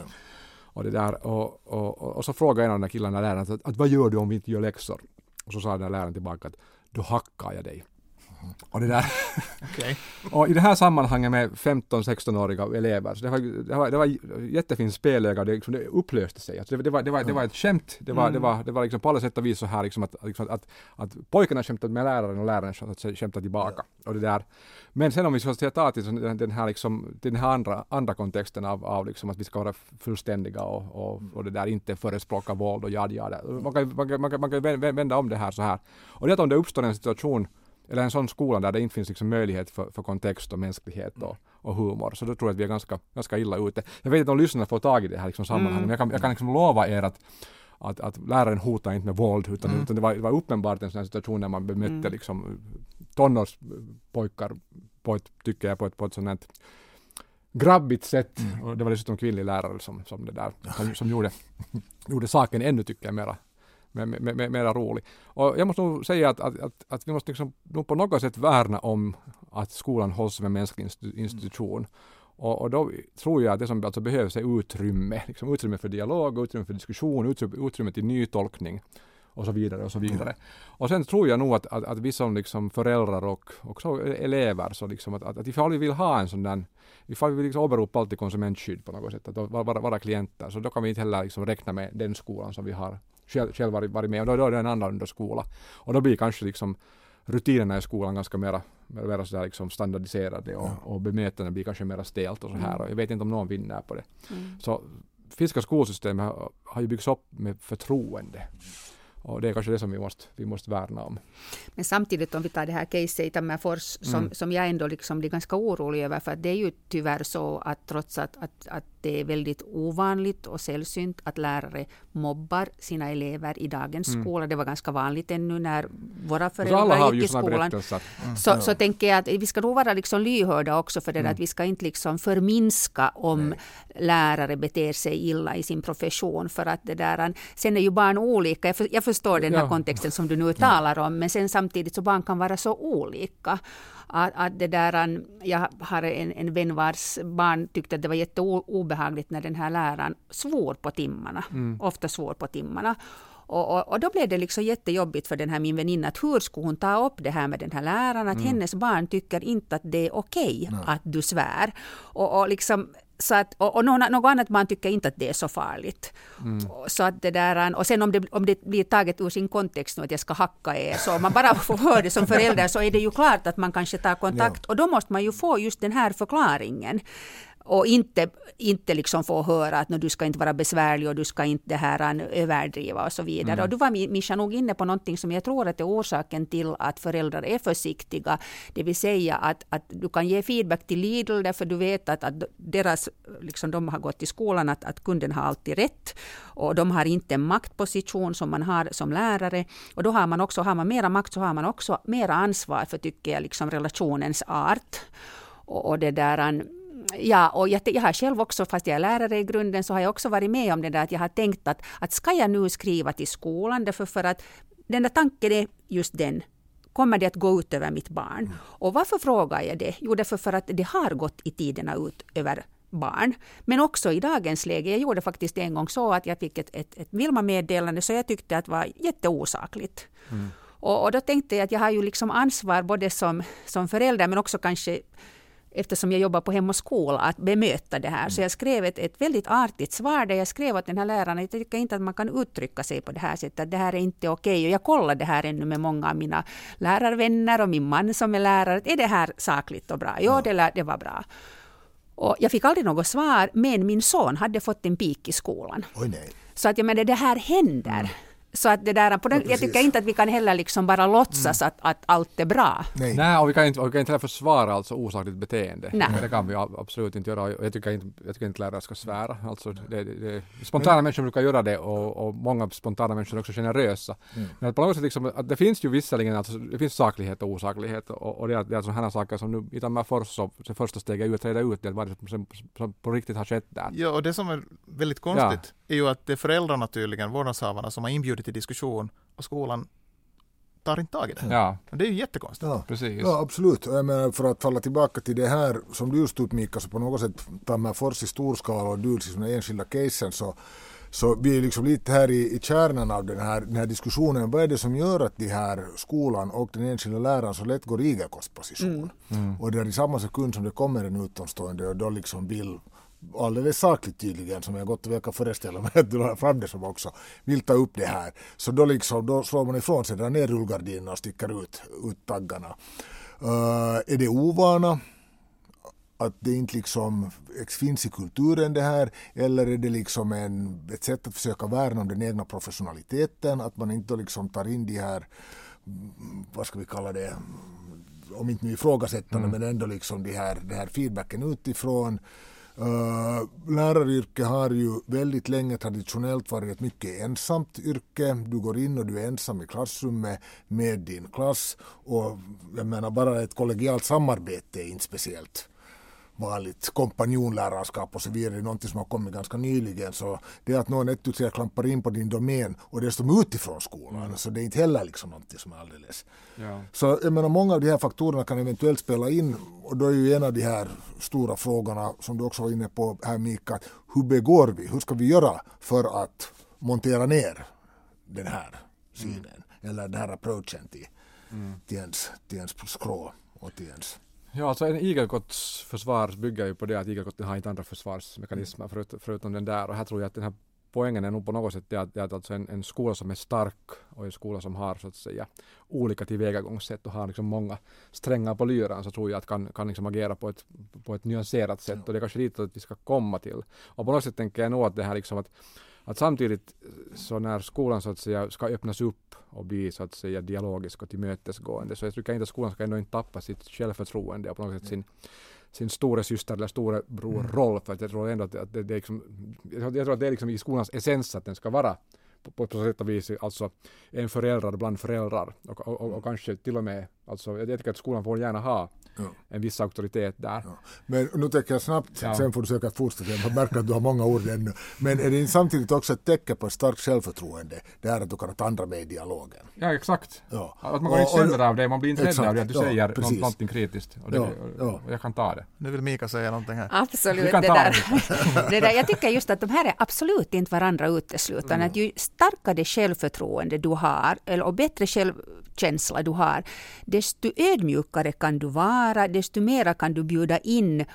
Och det där och, och, och, och, så frågade en av de där killarna läraren att, att vad gör du om vi inte gör läxor? Och så sa den där läraren tillbaka att då hackar jag dig. Och, det där okay. och i det här sammanhanget med 15-16-åriga elever, så det var, det var, det var jättefint spelöga, det, liksom, det upplöste sig. Alltså det, det, var, det, var, det var ett skämt, det var, mm. det var, det var liksom på alla sätt och vis så här liksom att, liksom att, att pojkarna skämtade med läraren och läraren skämtade tillbaka. Och det där. Men sen om vi ska ta till den, den här, liksom, den här andra, andra kontexten av, av liksom att vi ska vara fullständiga och, och, och det där inte förespråka våld och jad, jad. Man kan, man, kan, man, kan, man kan vända om det här så här. Och det är att om det uppstår en situation eller en sån skola där det inte finns liksom möjlighet för, för kontext och mänsklighet och, och humor. Så då tror jag att vi är ganska, ganska illa ute. Jag vet inte om lyssnarna får tag i det här liksom sammanhanget, mm. men jag kan, jag kan liksom lova er att att, att läraren hotar inte med våld utan, mm. utan det, var, det var uppenbart en sån situation där man bemötte mm. liksom tonårspojkar på ett, tycker jag, på ett, på ett sånt här grabbigt sätt. Mm. Och det var dessutom kvinnlig lärare som, som det där, som, som gjorde, gjorde saken ännu, tycker jag, mera mera rolig. Och jag måste nog säga att, att, att, att vi måste liksom, nog på något sätt värna om att skolan hålls som en mänsklig institution. Och, och, då tror jag att det som alltså behövs är utrymme, liksom utrymme för dialog, utrymme för diskussion, utrymme, utrymme till nytolkning och så vidare och så vidare. Mm. Och sen tror jag nog att, att, att vi som liksom föräldrar och också elever, så liksom att, att, att ifall vi vill ha en sån där, ifall vi vill liksom åberopa alltid konsumentskydd på något sätt, att vara, vara klienter, så då kan vi inte heller liksom räkna med den skolan som vi har själv, själv varit, varit med och då, då är det en annan skola. Och då blir kanske liksom rutinerna i skolan ganska mera, mera sådär liksom standardiserade och, ja. och bemötandet blir kanske mera stelt och så här. Mm. Och jag vet inte om någon vinner på det. Mm. Så finska skolsystemet har, har ju byggts upp med förtroende. Och det är kanske det som vi måste, vi måste värna om. Men samtidigt om vi tar det här caset i Tammerfors som, mm. som jag ändå liksom blir ganska orolig över för det är ju tyvärr så att trots att, att, att det är väldigt ovanligt och sällsynt att lärare mobbar sina elever i dagens mm. skola. Det var ganska vanligt ännu när våra föräldrar gick i skolan. Mm. Så, så tänker jag att vi ska nog vara liksom lyhörda också för det mm. att vi ska inte liksom förminska om Nej. lärare beter sig illa i sin profession för att det där, sen är ju barn olika. Jag, för, jag förstår den här ja. kontexten som du nu talar om men sen samtidigt så barn kan vara så olika att, att det där, jag har en, en vän vars barn tyckte att det var jätteobehagligt när den här läraren svor på timmarna, mm. ofta svor på timmarna. Och, och, och, då blev det liksom jättejobbigt för den här min väninna, att hur skulle hon ta upp det här med den här läraren, att mm. hennes barn tycker inte att det är okej okay att du svär. Och, och liksom, så att, och, och något, något annat man tycker inte att det är så farligt. Mm. Så att det där, och sen om det, om det blir taget ur sin kontext nu att jag ska hacka er, så om man bara får höra det som förälder så är det ju klart att man kanske tar kontakt ja. och då måste man ju få just den här förklaringen och inte, inte liksom få höra att du ska inte vara besvärlig och du ska inte det här överdriva och så vidare. Mm. Och du var Mischa nog inne på någonting som jag tror att är orsaken till att föräldrar är försiktiga. Det vill säga att, att du kan ge feedback till Lidl därför du vet att, att deras, liksom de har gått i skolan att, att kunden har alltid rätt och de har inte en maktposition som man har som lärare. Och då har man också, har man mera makt så har man också mera ansvar för, tycker jag, liksom relationens art. Och, och det där ja, och jag, jag har själv också, fast jag är lärare i grunden, så har jag också varit med om det där att jag har tänkt att, att ska jag nu skriva till skolan, därför för att den där tanken är just den, kommer det att gå ut över mitt barn? Mm. Och varför frågar jag det? Jo, därför för att det har gått i tiderna ut över barn. Men också i dagens läge. Jag gjorde faktiskt en gång så att jag fick ett, ett, ett Vilma-meddelande så jag tyckte att det var jätteosakligt. Mm. Och, och, då tänkte jag att jag har ju liksom ansvar både som, som förälder men också kanske eftersom jag jobbar på Hem och skola, att bemöta det här. Så jag skrev ett, ett väldigt artigt svar där jag skrev åt den här läraren, jag tycker inte att man kan uttrycka sig på det här sättet, att det här är inte okej. Och jag kollade det här ännu med många av mina lärarvänner och min man som är lärare. Är det här sakligt och bra? Ja. det, det var bra. Och jag fick aldrig något svar, men min son hade fått en pik i skolan. Oj. Så att jag menar, det här händer. Mm. Så att det där, på den, ja, jag tycker inte att vi kan heller liksom bara låtsas mm. att, att allt är bra. Nej, Nej och vi kan inte, vi kan inte försvara alltså osakligt beteende. Nej. Det kan vi absolut inte göra. Jag tycker inte, jag tycker inte lärare ska svära. Alltså, det, det, spontana Men, människor brukar göra det och, och många spontana människor är också generösa. Mm. Men på något sätt liksom, att det finns ju visserligen alltså, det finns saklighet och osaklighet och, och det, är, det är sådana saker som nu i Tammerfors så det första steget ut, reda ut det, vad det som, som på riktigt har skett där. Ja, och det som är väldigt konstigt ja. är ju att det är föräldrarna tydligen, vårdnadshavarna, som har inbjudit till diskussion och skolan tar inte tag i det. Ja. Det är ju jättekonstigt. Ja, Precis. ja absolut. Jag menar, för att falla tillbaka till det här som du just Mika, så på något sätt Tammerfors i storskala och du liksom de enskilda casen så så vi är liksom lite här i, i kärnan av den här, den här diskussionen. Vad är det som gör att de här skolan och den enskilda läraren så lätt går i igelkostposition? Mm. Mm. Och det är i samma sekund som det kommer en utomstående och då liksom vill alldeles sakligt tydligen, som jag gott och väl kan föreställa mig att du har fram det som också, vill ta upp det här. Så då, liksom, då slår man ifrån sig, drar ner rullgardinerna och sticker ut, ut taggarna. Uh, är det ovana? Att det inte liksom finns i kulturen det här eller är det liksom en, ett sätt att försöka värna om den egna professionaliteten att man inte liksom tar in de här, vad ska vi kalla det, om inte nu ifrågasättande mm. men ändå liksom de här, de här feedbacken utifrån Eh, uh, läraryrket har ju väldigt länge traditionellt varit ett mycket ensamt yrke. Du går in och du är ensam i klassrummet med din klass och jag menar bara ett kollegialt samarbete är inte speciellt vanligt kompanjonlärarskap och så vidare, någonting som har kommit ganska nyligen. Så det är att någon ett klampar in på din domän och dessutom utifrån skolan. Mm. Så det är inte heller liksom någonting som är alldeles... Ja. Så jag menar många av de här faktorerna kan eventuellt spela in och då är ju en av de här stora frågorna som du också var inne på här Mika, hur begår vi? Hur ska vi göra för att montera ner den här synen mm. eller den här approachen till, mm. till, ens, till ens skrå och till ens Ja, alltså en igelkotts försvar bygger ju på det att igelkotten har inte andra försvarsmekanismer förut, förutom den där. Och här tror jag att den här poängen är nog på något sätt det att, det att alltså en, en skola som är stark och en skola som har så att säga olika tillvägagångssätt och har liksom många strängar på lyran så tror jag att kan, kan liksom agera på ett, på ett nyanserat sätt. Och det är kanske dit att vi ska komma till. Och på något sätt tänker jag nog att det här liksom att att samtidigt så när skolan så att säga ska öppnas upp och bli så att säga dialogisk och tillmötesgående så jag tycker inte att skolan ska ändå inte tappa sitt självförtroende och på något sätt sin, sin stora syster eller storebror mm. roll för att jag tror ändå att, det, det är liksom, jag tror att det är liksom i skolans essens att den ska vara på, på, på sätt och vis alltså en förälder bland föräldrar och, och, och, och kanske till och med alltså jag tycker att skolan får gärna ha ja. en viss auktoritet där. Ja. Men nu tänker jag snabbt, ja. sen får du söka fortsätta, jag märker att du har många ord ännu. Men är det samtidigt också ett tecken på starkt självförtroende, det är att du kan ta andra med i dialogen? Ja, exakt. Ja. Att man går inte sönder av det, man blir inte rädd av det, att du säger precis. någonting kritiskt. Och, det, och jag kan ta det. Nu vill Mika säga någonting här. Absolut. Det där. det där. Jag tycker just att de här är absolut inte varandra uteslutande. Mm. Att ju starkare självförtroende du har, eller, och bättre självkänsla du har, desto ödmjukare kan du vara, desto mera kan du bjuda in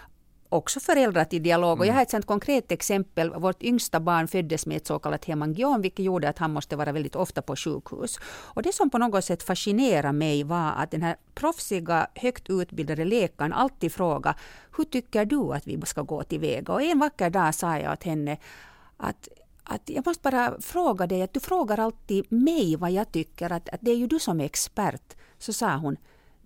också föräldrar till dialog. Och jag har ett sånt konkret exempel. Vårt yngsta barn föddes med ett så kallat hemangiom, vilket gjorde att han måste vara väldigt ofta på sjukhus. Och det som på något sätt fascinerade mig var att den här proffsiga, högt utbildade läkaren alltid frågade hur tycker du att vi ska gå tillväga? Och en vacker dag sa jag till henne att att jag måste bara fråga dig, att du frågar alltid mig vad jag tycker, att, att det är ju du som är expert. Så sa hon,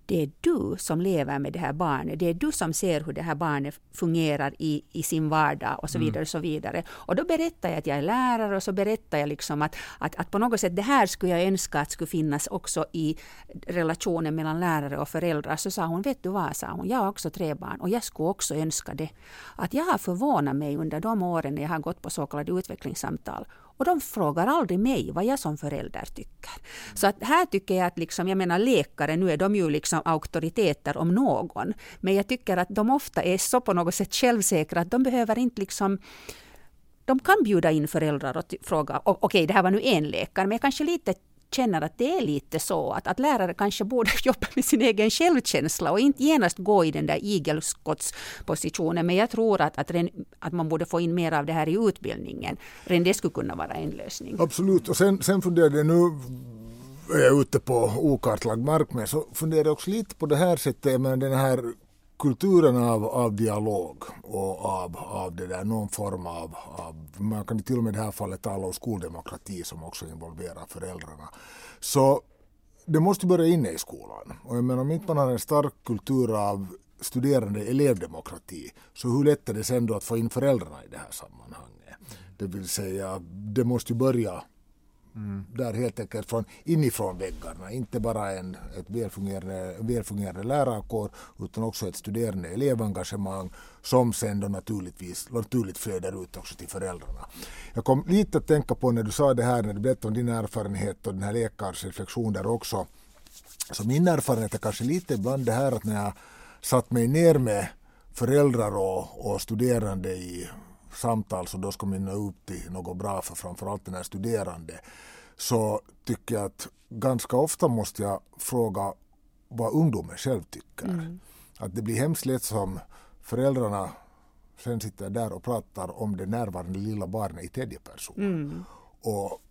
det är du som lever med det här barnet. Det är du som ser hur det här barnet fungerar i, i sin vardag och så mm. vidare. Och så vidare. Och då berättar jag att jag är lärare och så berättar jag liksom att, att, att på något sätt det här skulle jag önska att skulle finnas också i relationen mellan lärare och föräldrar. Så sa hon, vet du vad, sa hon, jag har också tre barn och jag skulle också önska det. Att jag har förvånat mig under de åren när jag har gått på så kallade utvecklingssamtal och de frågar aldrig mig vad jag som förälder tycker. Så att här tycker jag att, liksom, jag menar läkare, nu är de ju liksom auktoriteter om någon. Men jag tycker att de ofta är så på något sätt självsäkra att de behöver inte liksom de kan bjuda in föräldrar och fråga, okej okay, det här var nu en läkare, men jag kanske lite känner att det är lite så att, att lärare kanske borde jobba med sin egen självkänsla och inte genast gå i den där igelskottspositionen. Men jag tror att, att, ren, att man borde få in mer av det här i utbildningen. Ren det skulle kunna vara en lösning. Absolut, och sen, sen funderade jag nu är jag ute på okartlagd mark med så funderar jag också lite på det här sättet, men den här kulturen av, av dialog och av, av det där, någon form av, av, man kan till och med i det här fallet tala om skoldemokrati som också involverar föräldrarna. Så det måste börja inne i skolan. Och jag menar om inte man har en stark kultur av studerande elevdemokrati så hur lätt är det sen då att få in föräldrarna i det här sammanhanget? Det vill säga, det måste ju börja Mm. Där helt enkelt från inifrån väggarna, inte bara en ett välfungerande, välfungerande lärarkår utan också ett studerande elevengagemang som sen då naturligtvis naturligt flödar ut också till föräldrarna. Jag kom lite att tänka på när du sa det här, när du berättade om din erfarenhet och den här läkarens reflektion där också. Så min erfarenhet är kanske lite ibland det här att när jag satt mig ner med föräldrar och, och studerande i samtal som då ska mynna ut till något bra för framförallt den här studerande så tycker jag att ganska ofta måste jag fråga vad ungdomen själv tycker. Mm. Att det blir hemskt lätt som föräldrarna sen sitter där och pratar om det närvarande lilla barnet i tredje person. Mm. Och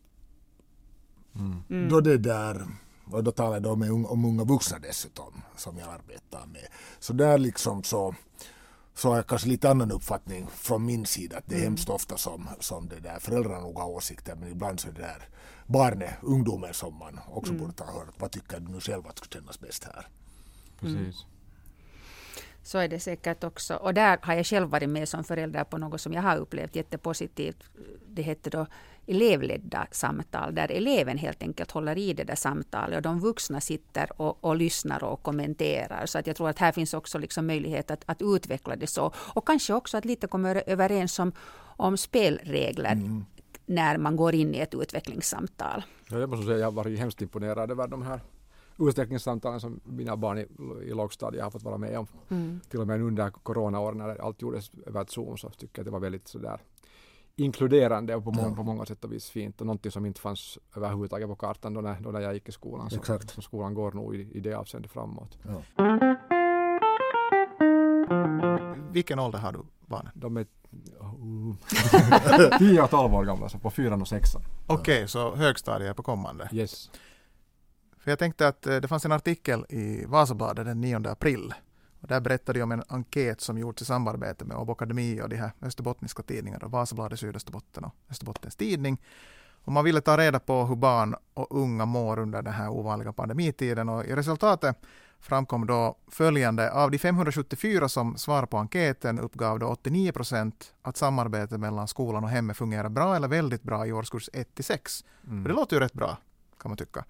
mm. då det där och då talar jag om, om unga vuxna dessutom som jag arbetar med. Så där liksom så så har jag kanske lite annan uppfattning från min sida. Att det är mm. hemskt ofta som, som det där föräldrarna nog har åsikter men ibland så är det där barnet, ungdomen som man också mm. borde och höra. Vad tycker du nu själv att skulle kännas bäst här? Precis. Mm. Så är det säkert också. Och där har jag själv varit med som förälder på något som jag har upplevt jättepositivt. Det hette då elevledda samtal där eleven helt enkelt håller i det där samtalet och de vuxna sitter och, och lyssnar och kommenterar. Så att jag tror att här finns också liksom möjlighet att, att utveckla det så. Och kanske också att lite komma överens om, om spelregler mm. när man går in i ett utvecklingssamtal. Ja, jag måste säga jag har varit hemskt imponerad över de här utvecklingssamtalen som mina barn i, i lågstadiet har fått vara med om. Mm. Till och med under coronaåren när allt gjordes över Zoom så tycker jag att det var väldigt sådär inkluderande och på, många, på många sätt och vis fint och någonting som inte fanns överhuvudtaget på kartan då när, då när jag gick i skolan. Så, Exakt. så skolan går nog i, i det avseendet framåt. Ja. Vilken ålder har du barnen? De är 10 och 12 år gamla, så på 4 och 6. Okej, okay, så högstadiet är på kommande? Yes. För jag tänkte att eh, det fanns en artikel i Vasabladet den 9 april och där berättade jag om en enkät som gjorts i samarbete med Åbo Akademi och de här österbottniska tidningarna, Vasabladet, Sydösterbotten och Österbottens Tidning. Och man ville ta reda på hur barn och unga mår under den här ovanliga pandemitiden och i resultatet framkom då följande. Av de 574 som svarade på enkäten uppgav då 89 procent att samarbetet mellan skolan och hemmet fungerar bra eller väldigt bra i årskurs 1 till 6. Mm. Det låter ju rätt bra kan man tycka.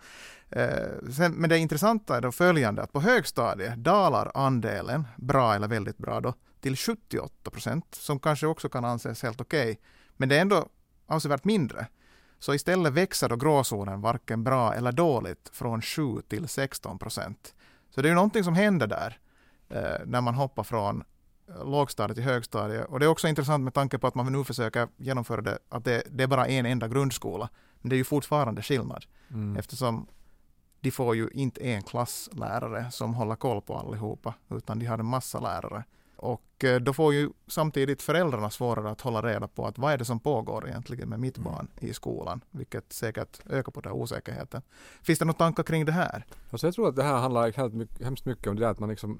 Eh, sen, men det intressanta är då följande, att på högstadiet dalar andelen bra eller väldigt bra då till 78 procent, som kanske också kan anses helt okej. Okay. Men det är ändå avsevärt mindre. Så istället växer då gråzonen varken bra eller dåligt från 7 till 16 procent. Så det är ju någonting som händer där eh, när man hoppar från eh, lågstadiet till högstadiet. Och det är också intressant med tanke på att man nu försöker genomföra det, att det, det är bara en enda grundskola. Men det är ju fortfarande skillnad. Mm. Eftersom de får ju inte en klasslärare som håller koll på allihopa, utan de har en massa lärare. Och eh, då får ju samtidigt föräldrarna svårare att hålla reda på att vad är det som pågår egentligen med mitt mm. barn i skolan, vilket säkert ökar på den osäkerheten. Finns det några tankar kring det här? Alltså jag tror att det här handlar hemskt mycket om det där att man liksom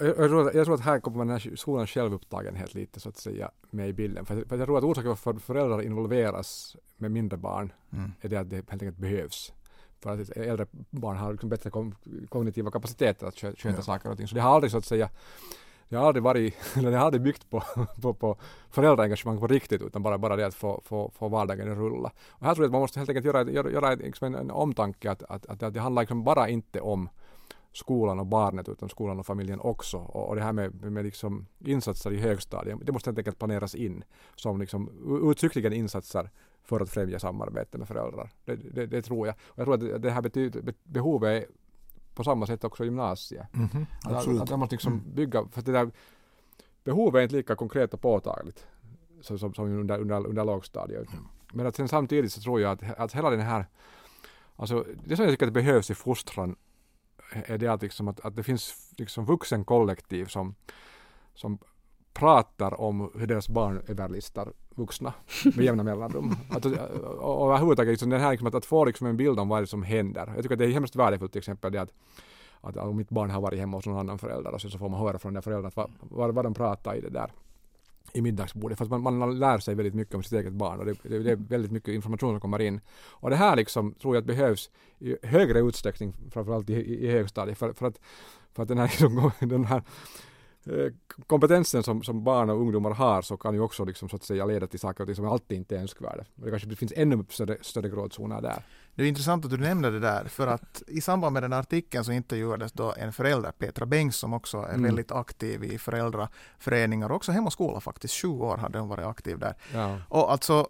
jag, tror, jag tror att här kommer den här skolans självupptagenhet lite så att säga med i bilden. För, för jag tror att orsaken för att föräldrar involveras med mindre barn mm. är det att det helt enkelt behövs. För att äldre barn har liksom bättre kognitiva kapaciteter att sköta ja. saker och ting. Så det har aldrig så att säga det har aldrig varit, eller det har aldrig byggt på, på, på föräldraengagemang på riktigt utan bara, bara det att få, få, få vardagen att rulla. Och här tror jag att man måste helt enkelt göra, göra, göra liksom en, en omtanke att, att, att, att det handlar liksom bara inte om skolan och barnet utan skolan och familjen också. Och, och det här med, med liksom insatser i högstadiet, det måste helt enkelt planeras in som liksom uttryckligen insatser för att främja samarbete med föräldrar. Det, det, det tror jag. Och jag tror att det, här betyder, behovet är på samma sätt också i gymnasiet. Mm -hmm. Att, att, man måste liksom mm. bygga, för det där behovet är inte lika konkret och påtagligt som, som, som under, under, under lågstadiet. Mm. Men att sen samtidigt så tror jag att, att hela den här Alltså, det som jag tycker att det behövs i fostran är det att, liksom att, att det finns liksom vuxenkollektiv som, som pratar om hur deras barn överlistar vuxna med jämna mellanrum. Att, och, och överhuvudtaget liksom den här liksom att, att få liksom en bild om vad det som händer. Jag tycker att det är hemskt värdefullt till exempel det att att om mitt barn har varit hemma hos någon annan förälder och så får man höra från den föräldern vad, vad, vad de pratar i det där i middagsbordet. Fast man, man lär sig väldigt mycket om sitt eget barn och det, det, det, är väldigt mycket information som kommer in. Och det här liksom tror jag att behövs i högre utsträckning, framförallt i, i, i högstadiet, för, för, att, för att den här, liksom, den här eh, kompetensen som, som barn och ungdomar har så kan ju också liksom, så att säga leda till saker och ting som alltid inte är önskvärda. Det kanske finns ännu större, större gråzoner där. Det är intressant att du nämnde det där, för att i samband med den artikeln så intervjuades då en förälder, Petra Bengs, som också är mm. väldigt aktiv i föräldraföreningar, också Hem och skola faktiskt. Sju år hade hon varit aktiv där. Ja. Och alltså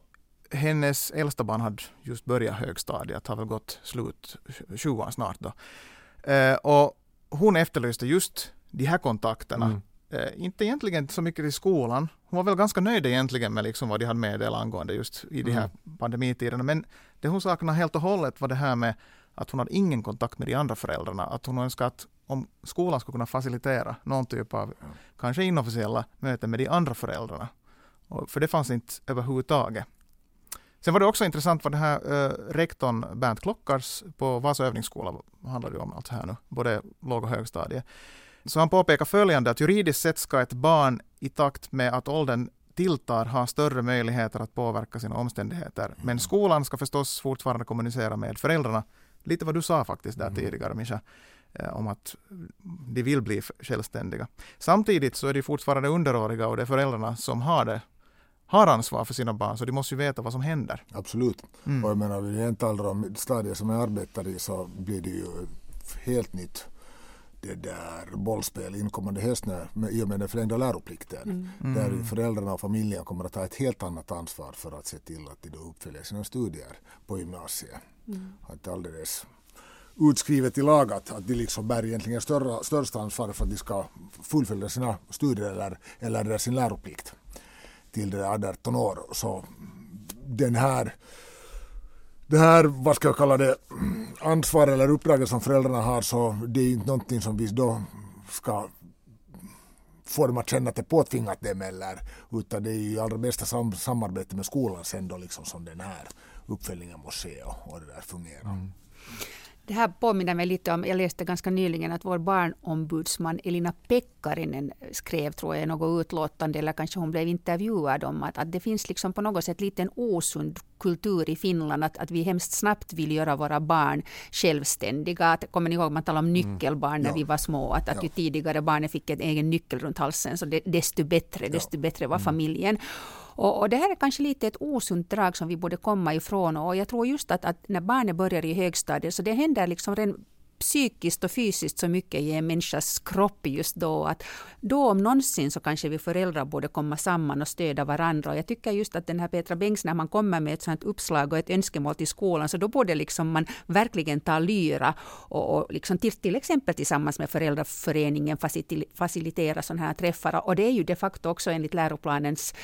hennes äldsta barn hade just börjat högstadiet, har väl gått slut sjuan snart då. Eh, och hon efterlyste just de här kontakterna. Mm. Eh, inte egentligen så mycket i skolan. Hon var väl ganska nöjd egentligen med liksom vad de hade meddelat angående just i de här mm. pandemitiderna. Men det hon saknade helt och hållet var det här med att hon hade ingen kontakt med de andra föräldrarna. Att hon önskade att om skolan skulle kunna facilitera någon typ av kanske inofficiella möten med de andra föräldrarna. Och för det fanns inte överhuvudtaget. Sen var det också intressant vad det här uh, rektorn Bernt Klockars på Vasa övningsskola handlar det om allt här nu, både låg och högstadie. Så han påpekar följande att juridiskt sett ska ett barn i takt med att åldern tilltar ha större möjligheter att påverka sina omständigheter. Men mm. skolan ska förstås fortfarande kommunicera med föräldrarna. Lite vad du sa faktiskt där mm. tidigare Mischa, eh, om att de vill bli självständiga. Samtidigt så är de fortfarande underåriga och det är föräldrarna som har det har ansvar för sina barn, så de måste ju veta vad som händer. Absolut. Mm. Och jag menar, vi inte talar om stadier som jag arbetar i så blir det ju helt nytt det där bollspel inkommande höst när, i och med den förlängda läroplikten. Mm. mm. Där föräldrarna och familjen kommer att ta ett helt annat ansvar för att se till att de då uppfyller sina studier på gymnasiet. Mm. Att alldeles utskrivet i lag att, att de liksom bär egentligen större, största ansvaret för att de ska fullfölja sina studier eller, eller sin läroplikt till de 18 år. Så den här det här, vad ska jag kalla det, ansvar eller uppdraget som föräldrarna har så det är inte någonting som vi då ska få dem att känna att det är påtvingat dem eller utan det är ju i allra bästa sam samarbete med skolan sen då liksom som den här uppföljningen måste ske och, och det där fungerar. Mm. Det här påminner mig lite om, jag läste ganska nyligen att vår barnombudsman Elina Pekkarinen skrev, tror jag, något utlåtande, eller kanske hon blev intervjuad om att, att det finns liksom på något sätt lite en osund kultur i Finland, att, att vi hemskt snabbt vill göra våra barn självständiga. Att, kommer ni ihåg, man talade om mm. nyckelbarn när ja. vi var små, att, att ja. ju tidigare barnet fick en egen nyckel runt halsen, så det, desto bättre, desto ja. bättre var mm. Och, och, det här är kanske lite ett osunt drag som vi borde komma ifrån. Och jag tror just att, att när barnen börjar i högstadiet, så det händer liksom redan psykiskt och fysiskt så mycket i en människas kropp just då. Att då om någonsin så kanske vi föräldrar borde komma samman och stödja varandra. Och jag tycker just att den här Petra Bengts, när man kommer med ett sådant uppslag och ett önskemål till skolan, så då borde liksom man verkligen ta lyra och, och liksom till, till exempel tillsammans med föräldraföreningen facilitera sådana här träffar. Och det är ju de facto också enligt läroplanens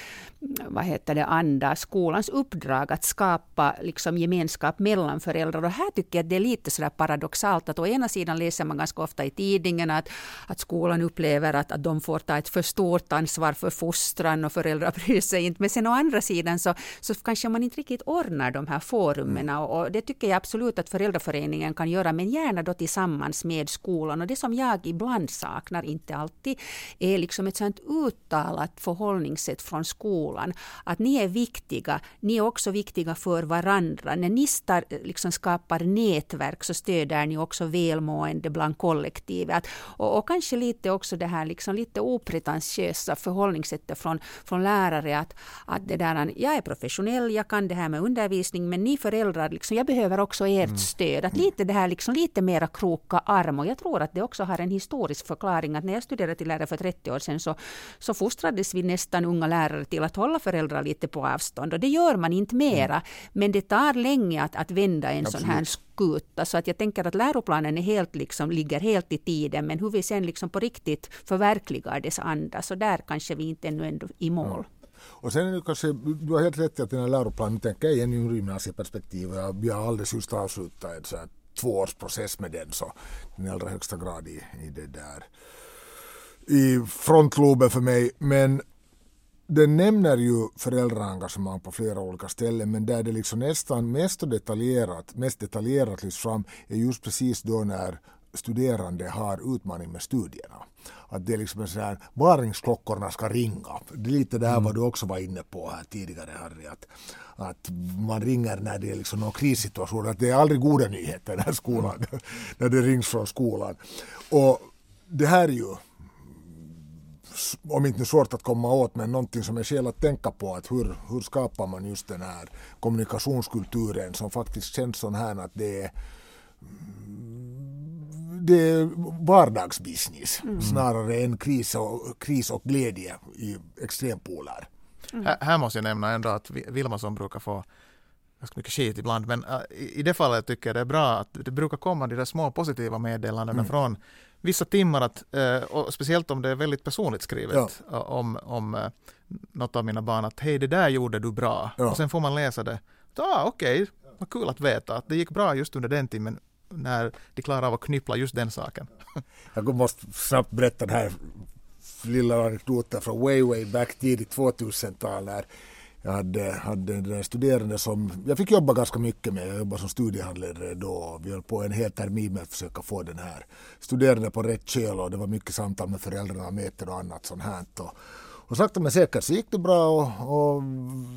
vad heter det, anda, skolans uppdrag att skapa liksom gemenskap mellan föräldrar. Och här tycker jag att det är lite sådär paradoxalt att å ena sidan läser man ganska ofta i tidningen att, att skolan upplever att, att de får ta ett för stort ansvar för fostran och föräldrar bryr sig inte. Men sen å andra sidan så, så kanske man inte riktigt ordnar de här forumen och, och det tycker jag absolut att föräldraföreningen kan göra, men gärna då tillsammans med skolan. Och det som jag ibland saknar, inte alltid, är liksom ett sådant uttalat förhållningssätt från skolan. Att ni är viktiga, ni är också viktiga för varandra. När ni star, liksom skapar nätverk så stöder ni också välmående bland kollektivet. Och, och kanske lite också det här liksom lite opretentiösa förhållningssättet från, från lärare att, att det där, jag är professionell, jag kan det här med undervisning, men ni föräldrar, liksom, jag behöver också ert mm. stöd. Att lite det här liksom lite mera kroka arm och jag tror att det också har en historisk förklaring att när jag studerade till lärare för 30 år sedan så, så fostrades vi nästan unga lärare till att hålla föräldrar lite på avstånd och det gör man inte mera. Mm. Men det tar länge att, att vända en Absolut. sån här akuta. Så att jag tänker att läroplanen är helt liksom, ligger helt i tiden, men hur vi sen liksom på riktigt förverkligar dess anda, så där kanske vi inte ännu ändå i mål. Ja. Och sen är det kanske, du har helt rätt i att den här läroplanen tänker igen i gymnasieperspektiv Jag, vi har alldeles just avslutat en så här tvåårsprocess med den så den är i allra högsta grad i, i det där i frontloben för mig men den nämner ju föräldraengagemang på flera olika ställen men där det liksom nästan mest detaljerat, mest detaljerat lyfts fram är just precis då när studerande har utmaning med studierna. Att det är liksom sån här, varningsklockorna ska ringa. Det är lite det här mm. vad du också var inne på här tidigare Harry. Att, att man ringer när det är liksom någon krissituation. Att det är aldrig goda nyheter när, skolan, mm. när det rings från skolan. Och det här är ju om inte svårt att komma åt, men någonting som är skäl att tänka på. att Hur, hur skapar man just den här kommunikationskulturen som faktiskt känns sån här att det är det är vardagsbusiness mm. snarare än kris och, kris och glädje i extrempoler. Mm. Här, här, måste jag nämna ändå att Vilma som brukar få ganska mycket skit ibland, men uh, i, i det fallet tycker jag det är bra att det brukar komma de där små positiva meddelandena mm. från vissa timmar, att, uh, och speciellt om det är väldigt personligt skrivet ja. om, om uh, något av mina barn, att hej det där gjorde du bra, ja. och sen får man läsa det. Ah, Okej, okay. vad kul att veta att det gick bra just under den timmen, när de klarar av att knyppla just den saken. Jag måste snabbt berätta den här lilla anekdoten från way way back tidigt 2000-tal när jag hade, hade en studerande som jag fick jobba ganska mycket med. Jag jobbade som studiehandledare då vi höll på en hel termin med att försöka få den här studerande på rätt köl och det var mycket samtal med föräldrarna, möten och annat sånt här. Och, och sakta men säkert så gick det bra och, och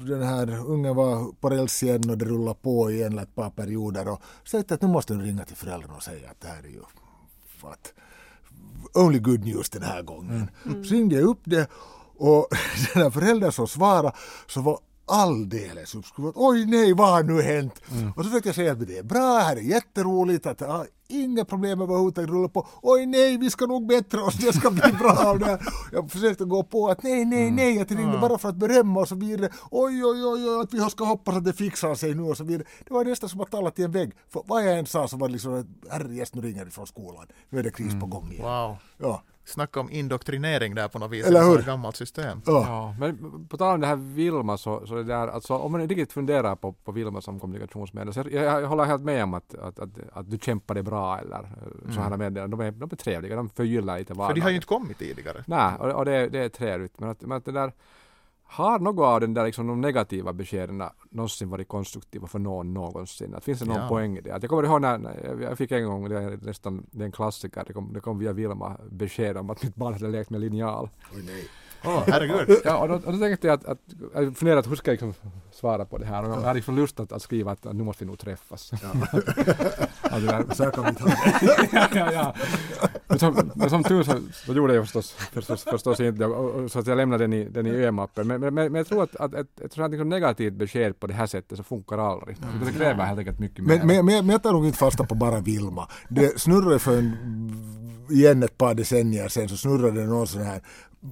den här ungen var på räls igen och det rullade på igen ett par perioder. Och så tänkte jag att nu måste du ringa till föräldrarna och säga att det här är ju att only good news den här gången. Mm. Så ringde jag upp det och den här föräldern som svarade så var alldeles uppskruvat. Oj nej, vad har nu hänt? Mm. Och så fick jag säga att det är bra, här är jätteroligt, att ah, inga problem överhuvudtaget rulla på. Oj nej, vi ska nog bättra oss, det ska bli bra. Det. Jag försökte gå på att nej, nej, mm. nej, att jag ringde bara för att berömma och så vidare. Oj, oj, oj, oj, att vi ska hoppas att det fixar sig nu och så vidare. Det var nästan som att tala till en vägg. För vad jag än sa så var det liksom, herre nu ringer det från skolan. Nu är det kris på mm. gång igen. Wow. Ja. Snacka om indoktrinering där på något vis. Eller hur? Ett gammalt system. Ja. ja. men på tal om det här Vilma så, så det där, alltså, om man riktigt funderar på, på Vilma som kommunikationsmedel så jag, jag håller helt med om att, att, att, att du kämpade bra eller mm. sådana meddelanden. De är, de är trevliga, de förgyllar lite vardagen. För de har ju inte kommit tidigare. Nej, och, och det, det är trevligt. Men att, men att det där har något av den där liksom, de negativa beskeden någonsin varit konstruktiva för någon någonsin? Att finns det någon ja. poäng i det? Att jag kommer ihåg när, när jag fick en gång, det är nästan det är en klassiker, det kom, det kom via Vilma besked om att mitt barn hade lekt med linjal. Oh, nej. Oh, herregud. ja, och då, och då tänkte jag att, att jag funderade hur ska jag liksom svara på det här och jag hade liksom lust att, att skriva att, att nu måste vi nog träffas. Ja. alltså, så kan vi ta ja, ja, ja. Men som, men som tur så, så gjorde jag förstås, förstås, förstås inte och, och, så att jag lämnade den i, den i ö-mappen. Men, men, men, jag tror att, att ett, ett sådant liksom negativt besked på det här sättet så funkar aldrig. Mm. Det kräver helt enkelt mycket mer. Men, men, men jag tar nog inte fasta på bara Vilma. Det snurrade för en igen ett par decennier sen så snurrade någon sån här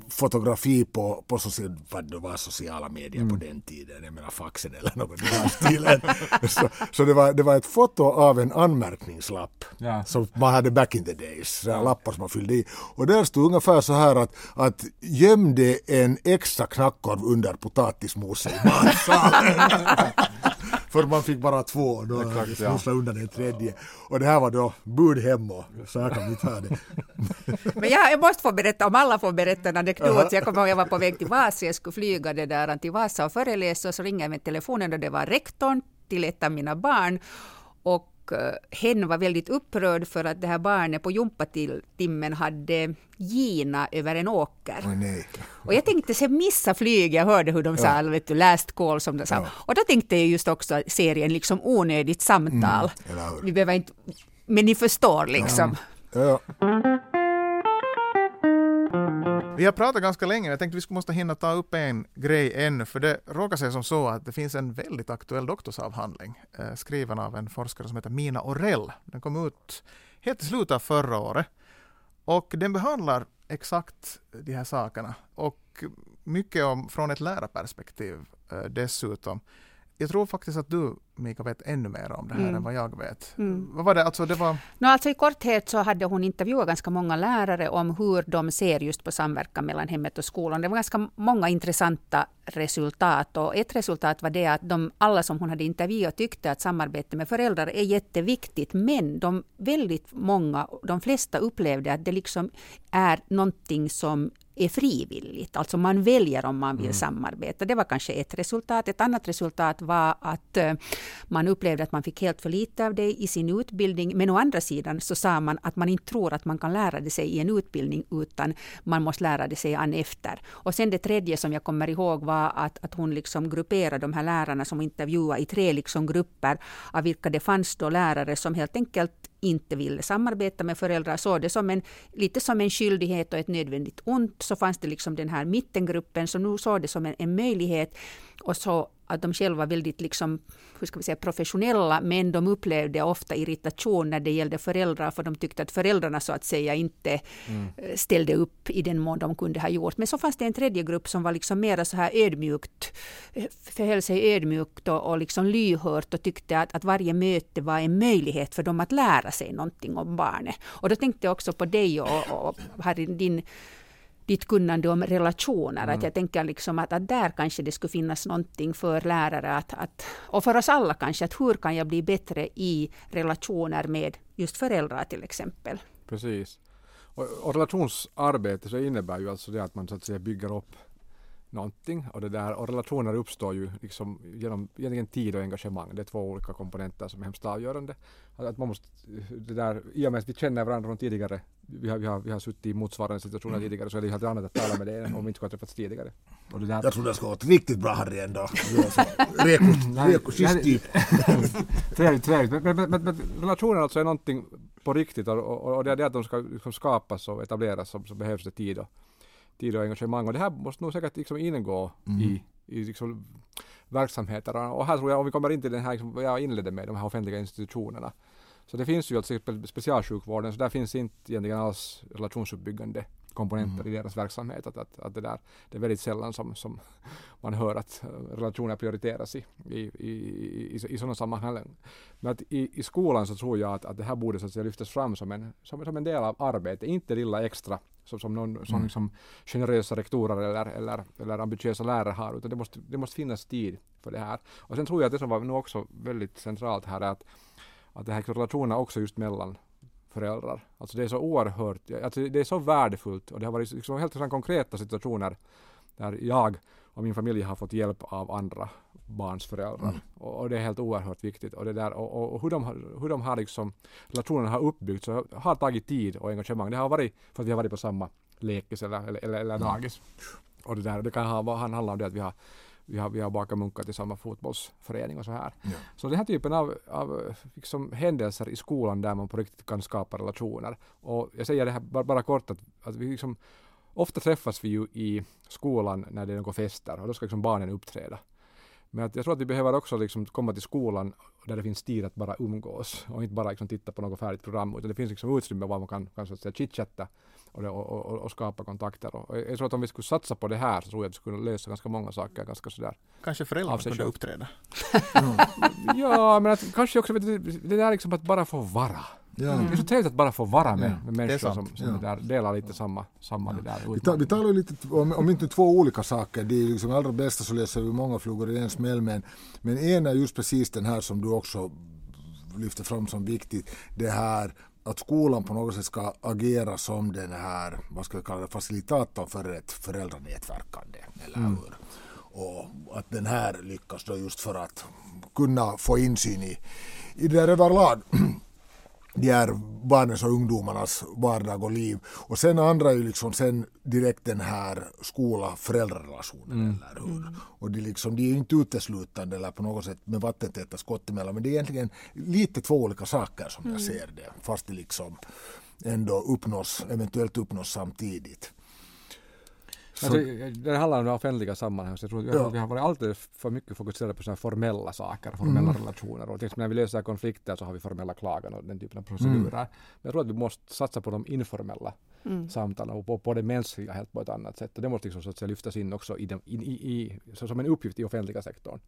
fotografi på, på social, vad det var sociala medier mm. på den tiden, jag menar faxen eller något i den stilen. så, så det, var, det var ett foto av en anmärkningslapp ja. som man hade back in the days, ja. lappar som man fyllde i. Och där stod ungefär så här att, att gömde en extra knackkorv under potatismoset i matsalen. För man fick bara två då Exakt, ja. undan en tredje. Och det här var då bud hem och så här kan vi ta det. Men jag, jag måste få berätta, om alla får berätta en anekdot. Jag kommer ihåg jag var på väg till Vasa, jag skulle flyga det där till Vasa och föreläsa och så ringer jag med telefonen och det var rektorn till ett av mina barn. Och hen var väldigt upprörd för att det här barnet på gympatimmen hade gina över en åker. Oh, och jag tänkte se missa flyg, jag hörde hur de sa, vet du, last call som de sa. Ja. Och då tänkte jag just också serien liksom onödigt samtal. Mm, Vi behöver inte, men ni förstår liksom. Ja. Vi har pratat ganska länge, jag tänkte vi måste hinna ta upp en grej ännu, för det råkar sig som så att det finns en väldigt aktuell doktorsavhandling eh, skriven av en forskare som heter Mina Orell. Den kom ut helt i slutet av förra året och den behandlar exakt de här sakerna och mycket om, från ett lärarperspektiv eh, dessutom jag tror faktiskt att du, Mika, vet ännu mer om det här Mm. än vad jag vet. Mm. Vad var det? Alltså, det var... No, alltså I korthet så hade hon intervjuat ganska många lärare om hur de ser just på samverkan mellan hemmet och skolan. Det var ganska många intressanta resultat. Och ett resultat var det att de, alla som hon hade intervjuat tyckte att samarbete med föräldrar är jätteviktigt. Men de väldigt många, de flesta upplevde att det liksom är någonting som är frivilligt. Alltså man väljer om man vill samarbeta. Det var kanske ett resultat. Ett annat resultat var att eh, man upplevde att man fick helt för lite av det i sin utbildning. Men å andra sidan så sa man att man inte tror att man kan lära det sig i en utbildning utan man måste lära det sig an efter. Och sen det tredje som jag kommer ihåg var att, att hon liksom grupperade de här lärarna som intervjuade i tre liksom grupper av vilka det fanns då lärare som helt enkelt inte ville samarbeta med föräldrar, såg det som en, lite som en skyldighet och ett nödvändigt ont. Så fanns det liksom den här mittengruppen som nu såg det som en, en möjlighet. Och så att de själva var väldigt liksom, hur ska vi säga, professionella, men de upplevde ofta irritation när det gällde föräldrar, för de tyckte att föräldrarna så att säga inte eh, ställde upp i den mån de kunde ha gjort. Men så fanns det en tredje grupp som var liksom mera så här ödmjukt, eh, förhöll sig ödmjukt och, och liksom lyhört och tyckte att, att varje möte var en möjlighet för dem att lära sig någonting om barnet. Och då tänkte jag också på dig och, och, och Harry, din ditt kunnande om relationer. Att jag tänker liksom att, att där kanske det skulle finnas någonting för lärare att, att, och för oss alla kanske, att hur kan jag bli bättre i relationer med just föräldrar till exempel. Precis. Och, och relationsarbete så innebär ju alltså det att man så att säga bygger upp någonting och det där och relationer uppstår ju liksom genom egentligen tid och engagemang. Det är två olika komponenter som är hemskt avgörande. Att, man måste, det där, I och med att vi känner varandra från tidigare, vi har, vi har, vi har suttit i motsvarande situationer tidigare så är det helt annat att tala med dig om vi inte skulle ha träffats tidigare. Och det där, Jag tror det ska gått riktigt bra Harry ändå. Du är så reko- Rekoschysstyp. Trevligt, trevligt. Men, men, men, men relationer alltså är någonting på riktigt och, och, och det är det att de ska liksom skapas och etableras så, så behövs det tid och, tid och engagemang. Och det här måste nog säkert liksom ingå i, i liksom verksamheter. Och här tror jag, om vi kommer in till den här, liksom, jag inledde med, de här offentliga institutionerna. Så det finns ju till exempel specialsjukvården, så där finns inte egentligen alls relationsuppbyggande komponenter i deras verksamhet. Att, att, att det, där, det är väldigt sällan som, som man hör att eh, relationer prioriteras i, i, i, i, i sådana sammanhang. Men att i, i skolan så tror jag att, att det här borde så att säga, lyftas fram som en, som, som en del av arbetet, inte lilla extra som, som någon som liksom generösa rektorer eller, eller, eller ambitiösa lärare har, utan det måste, det måste finnas tid för det här. Och sen tror jag att det som var nu också väldigt centralt här är att, att det här relationerna också just mellan föräldrar. Alltså det är så oerhört, alltså det är så värdefullt och det har varit liksom helt konkreta situationer där jag och min familj har fått hjälp av andra barns föräldrar. Mm. Och, och det är helt oerhört viktigt. Och, det där, och, och, hur, de, har- hur de har liksom, relationerna har uppbyggts så har tagit tid och engagemang. Det har varit för att vi har varit på samma lekis eller, eller, eller, eller dagis. Och det, där, det kan ha, han handla om det att vi har vi har, vi har bakat munkar till samma fotbollsförening och så här. Ja. Så den här typen av, av liksom händelser i skolan där man på riktigt kan skapa relationer. Och jag säger det här bara, bara kort att, att vi liksom, ofta träffas vi ju i skolan när det är några fester och då ska liksom barnen uppträda. Men att jag tror att vi behöver också liksom komma till skolan där det finns tid att bara umgås och inte bara liksom titta på något färdigt program utan det finns liksom utrymme var man kan, kan så chitchatta och, och, och, och skapa kontakter. Och jag tror att om vi skulle satsa på det här så tror jag att det skulle lösa ganska många saker ganska sådär Kanske föräldrar Av sig kunde uppträda. Ja, men att kanske också, det där liksom att bara få vara. Ja. Det är så trevligt att bara få vara med, Ja, med människor som, som Ja. där, delar lite samma, samma det där Vi, ta, vi talar ju lite om, om inte två olika saker. Det är liksom allra bästa så läser vi många flugor i en smäll. Men, men en är just precis den här som du också lyfter fram som viktigt. Det här att skolan på något sätt ska agera som den här, vad ska vi kalla det, facilitatorn för ett föräldranätverkande. Eller hur? Och att den här lyckas då just för att kunna få insyn i, i det där överlag de här barnens och ungdomarnas vardag och liv. Och sen andra är ju liksom sen direkt den här skola-föräldrarelationen. Eller hur? Och det är liksom, det är ju inte uteslutande eller på något sätt med vattentäta skott emellan. Men det är egentligen lite två olika saker som jag ser det. Fast det liksom ändå uppnås, eventuellt uppnås samtidigt. Så, Alltså, det handlar om det offentliga sammanhanget. Jag tror att Ja. vi har varit alltid för mycket fokuserade på sådana formella saker, formella Mm. relationer. Och till exempel när vi löser konflikter så har vi formella klagan och den typen av procedurer. Men jag tror att vi måste satsa på de informella Mm. samtalen och på, på det mänskliga helt på ett annat sätt. Och det måste liksom så att säga lyftas in också i, den, in, i, i, så som en uppgift i offentliga sektorn.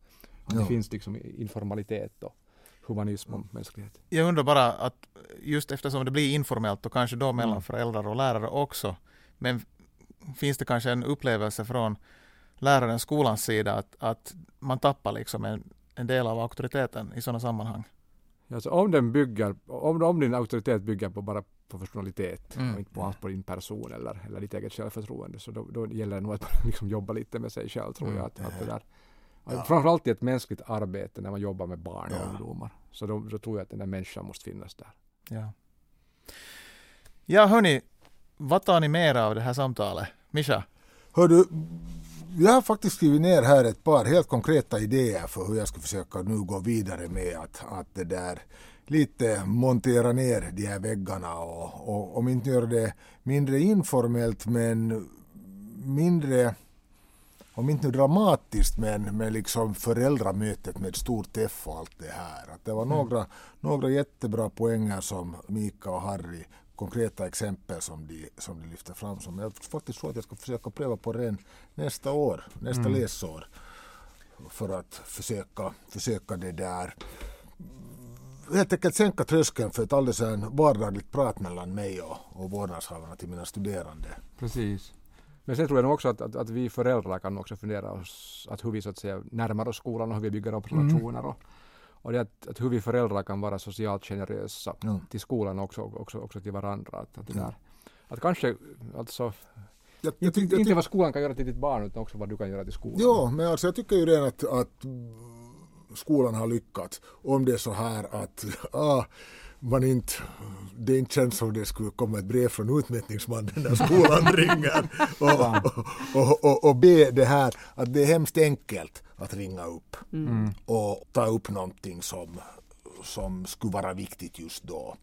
Att Ja. Det finns liksom informalitet och humanism och mänsklighet. Jag undrar bara att just eftersom det blir informellt och kanske då mellan Mm. föräldrar och lärare också, men finns det kanske en upplevelse från lärarens, skolans sida att, att man tappar liksom en, en del av auktoriteten i sådana sammanhang? Alltså om den bygger, om, om din auktoritet bygger på bara professionalitet Mm. och inte på på din person eller, eller ditt eget självförtroende så då, då gäller det nog att liksom jobba lite med sig själv tror Mm. jag. Att, att det där, Ja. Framförallt i ett mänskligt arbete när man jobbar med barn och Ja. ungdomar. Så då, då tror jag att den där människan måste finnas där. Ja, ja hörni, vad tar ni mer av det här samtalet? Mischa? Hör du, jag har faktiskt skrivit ner här ett par helt konkreta idéer för hur jag ska försöka nu gå vidare med att, att det där lite montera ner de här väggarna och, och om inte göra det mindre informellt men mindre om inte dramatiskt men, men liksom föräldramötet med stort F och allt det här. Att det var några, några jättebra poänger som Mika och Harry, konkreta exempel som de, som de lyfter fram. Som jag faktiskt tror att jag ska försöka pröva på redan nästa år, nästa läsår. För att försöka, försöka det där helt enkelt sänka tröskeln för ett alldeles en vardagligt prat mellan mig och, och vårdnadshavarna till mina studerande. Precis. Men sen tror jag nog också att, att, att vi föräldrar kan också fundera oss att hur vi så att säga närmar oss skolan och hur vi bygger upp Mm. relationer. Och, och det att, att hur vi föräldrar kan vara socialt generösa Ja. till skolan också, också, också till varandra. Att, att, det där, att kanske alltså, Jag, jag inte, tyck- inte vad skolan kan göra till ditt barn utan också vad du kan göra till skolan. Ja, men alltså jag tycker ju redan att, att skolan har lyckats. Om det är så här att ah, man inte, det inte känns som det skulle komma ett brev från utmätningsmannen när skolan ringer och, och, och, och, och be det här att det är hemskt enkelt att ringa upp Mm. och ta upp någonting som, som skulle vara viktigt just då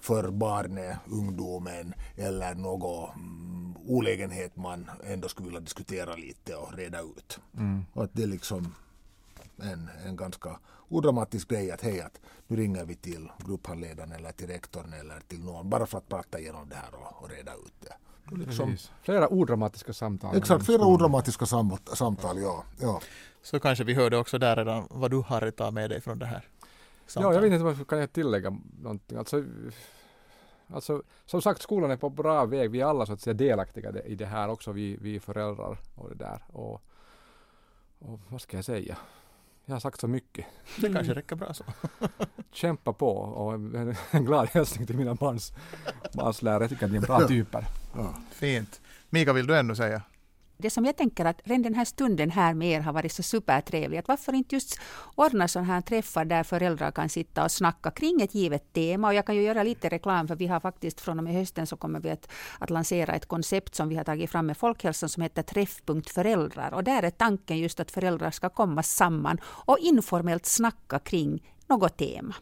för barnet, ungdomen eller någon mm, olägenhet man ändå skulle vilja diskutera lite och reda ut. Mm. Och att det är liksom en, en ganska odramatisk grej att hej att nu ringer vi till grupphandledaren eller till rektorn eller till någon bara för att prata igenom det här och, och reda ut det. Liksom. Flera odramatiska samtal. exakt, flera odramatiska sam, samtal, ja. ja. Så kanske vi hörde också där redan vad du Harry tar med dig från det här Ja, samtalet. jag vet inte vad kan jag tillägga någonting. Alltså, alltså, som sagt, skolan är på bra väg. Vi är alla så att säga delaktiga i det här också, vi, vi föräldrar och det där. Och, och vad ska jag säga? Jag har sagt så mycket. Det kanske räcker bra så. Kämpa på och en, en glad hälsning till mina barns, barns lärare. Jag tycker att ni är bra typer. ja. Fint. Mika, vill du ännu säga? Det som jag tänker att redan den här stunden här med er har varit så supertrevlig. Att varför inte just ordna sådana här träffar där föräldrar kan sitta och snacka kring ett givet tema. Och jag kan ju göra lite reklam för vi har faktiskt från och med hösten så kommer vi att, att lansera ett koncept som vi har tagit fram med Folkhälsan som heter Träffpunkt föräldrar. Och där är tanken just att föräldrar ska komma samman och informellt snacka kring något tema.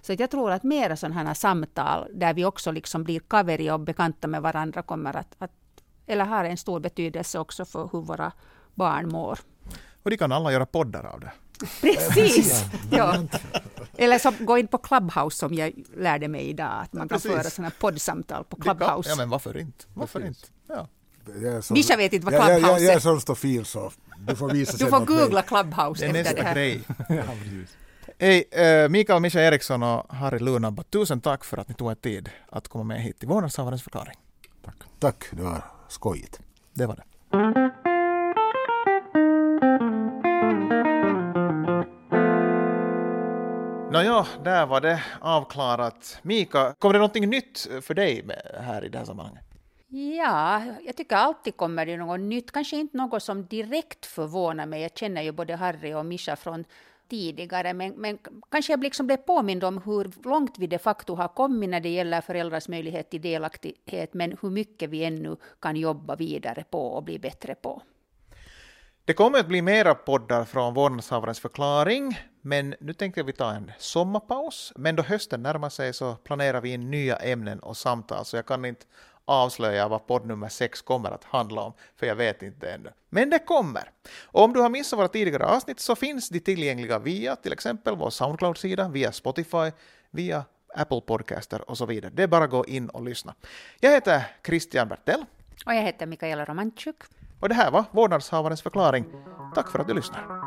Så att jag tror att mera sådana här samtal där vi också liksom blir kaveri och bekanta med varandra kommer att, att eller har en stor betydelse också för hur våra barn mår. Och de kan alla göra poddar av det. Precis! ja. Eller så gå in på Clubhouse som jag lärde mig idag, att man kan precis. föra sådana här poddsamtal på Clubhouse. Ja, men varför inte? Varför Precis. inte? Ja. Jag är så- Mischa vet inte vad jag, jag, jag, Clubhouse jag är är. sån stofil så du får visa Du får åt mig. googla Clubhouse Det är efter det här. grej. ja. Hej, eh, Mikael Mischa Eriksson och Harry Lunabba, tusen tack för att ni tog er tid att komma med hit till vårdnadshavarens förklaring. Tack. Tack, det var skojigt. Det var det. Nåja, där var det avklarat. Mika, kommer det någonting nytt för dig med här i det här sammanhanget? Ja, jag tycker alltid kommer det något nytt. Kanske inte något som direkt förvånar mig. Jag känner ju både Harry och Mischa från tidigare, men, men kanske jag liksom blev påmind om hur långt vi de facto har kommit när det gäller föräldrars möjlighet till delaktighet, men hur mycket vi ännu kan jobba vidare på och bli bättre på. Det kommer att bli mera poddar från vårdnadshavarens förklaring, men nu tänkte vi ta en sommarpaus. Men då hösten närmar sig så planerar vi in nya ämnen och samtal, så jag kan inte avslöja vad podd nummer sex kommer att handla om, för jag vet inte ännu. Men det kommer! Och om du har missat våra tidigare avsnitt så finns de tillgängliga via till exempel vår Soundcloud-sida, via Spotify, via Apple Podcaster och så vidare. Det är bara att gå in och lyssna. Jag heter Christian Bertell. Och jag heter Mikaela Romanchuk. Och det här var vårdnadshavarens förklaring. Tack för att du lyssnar.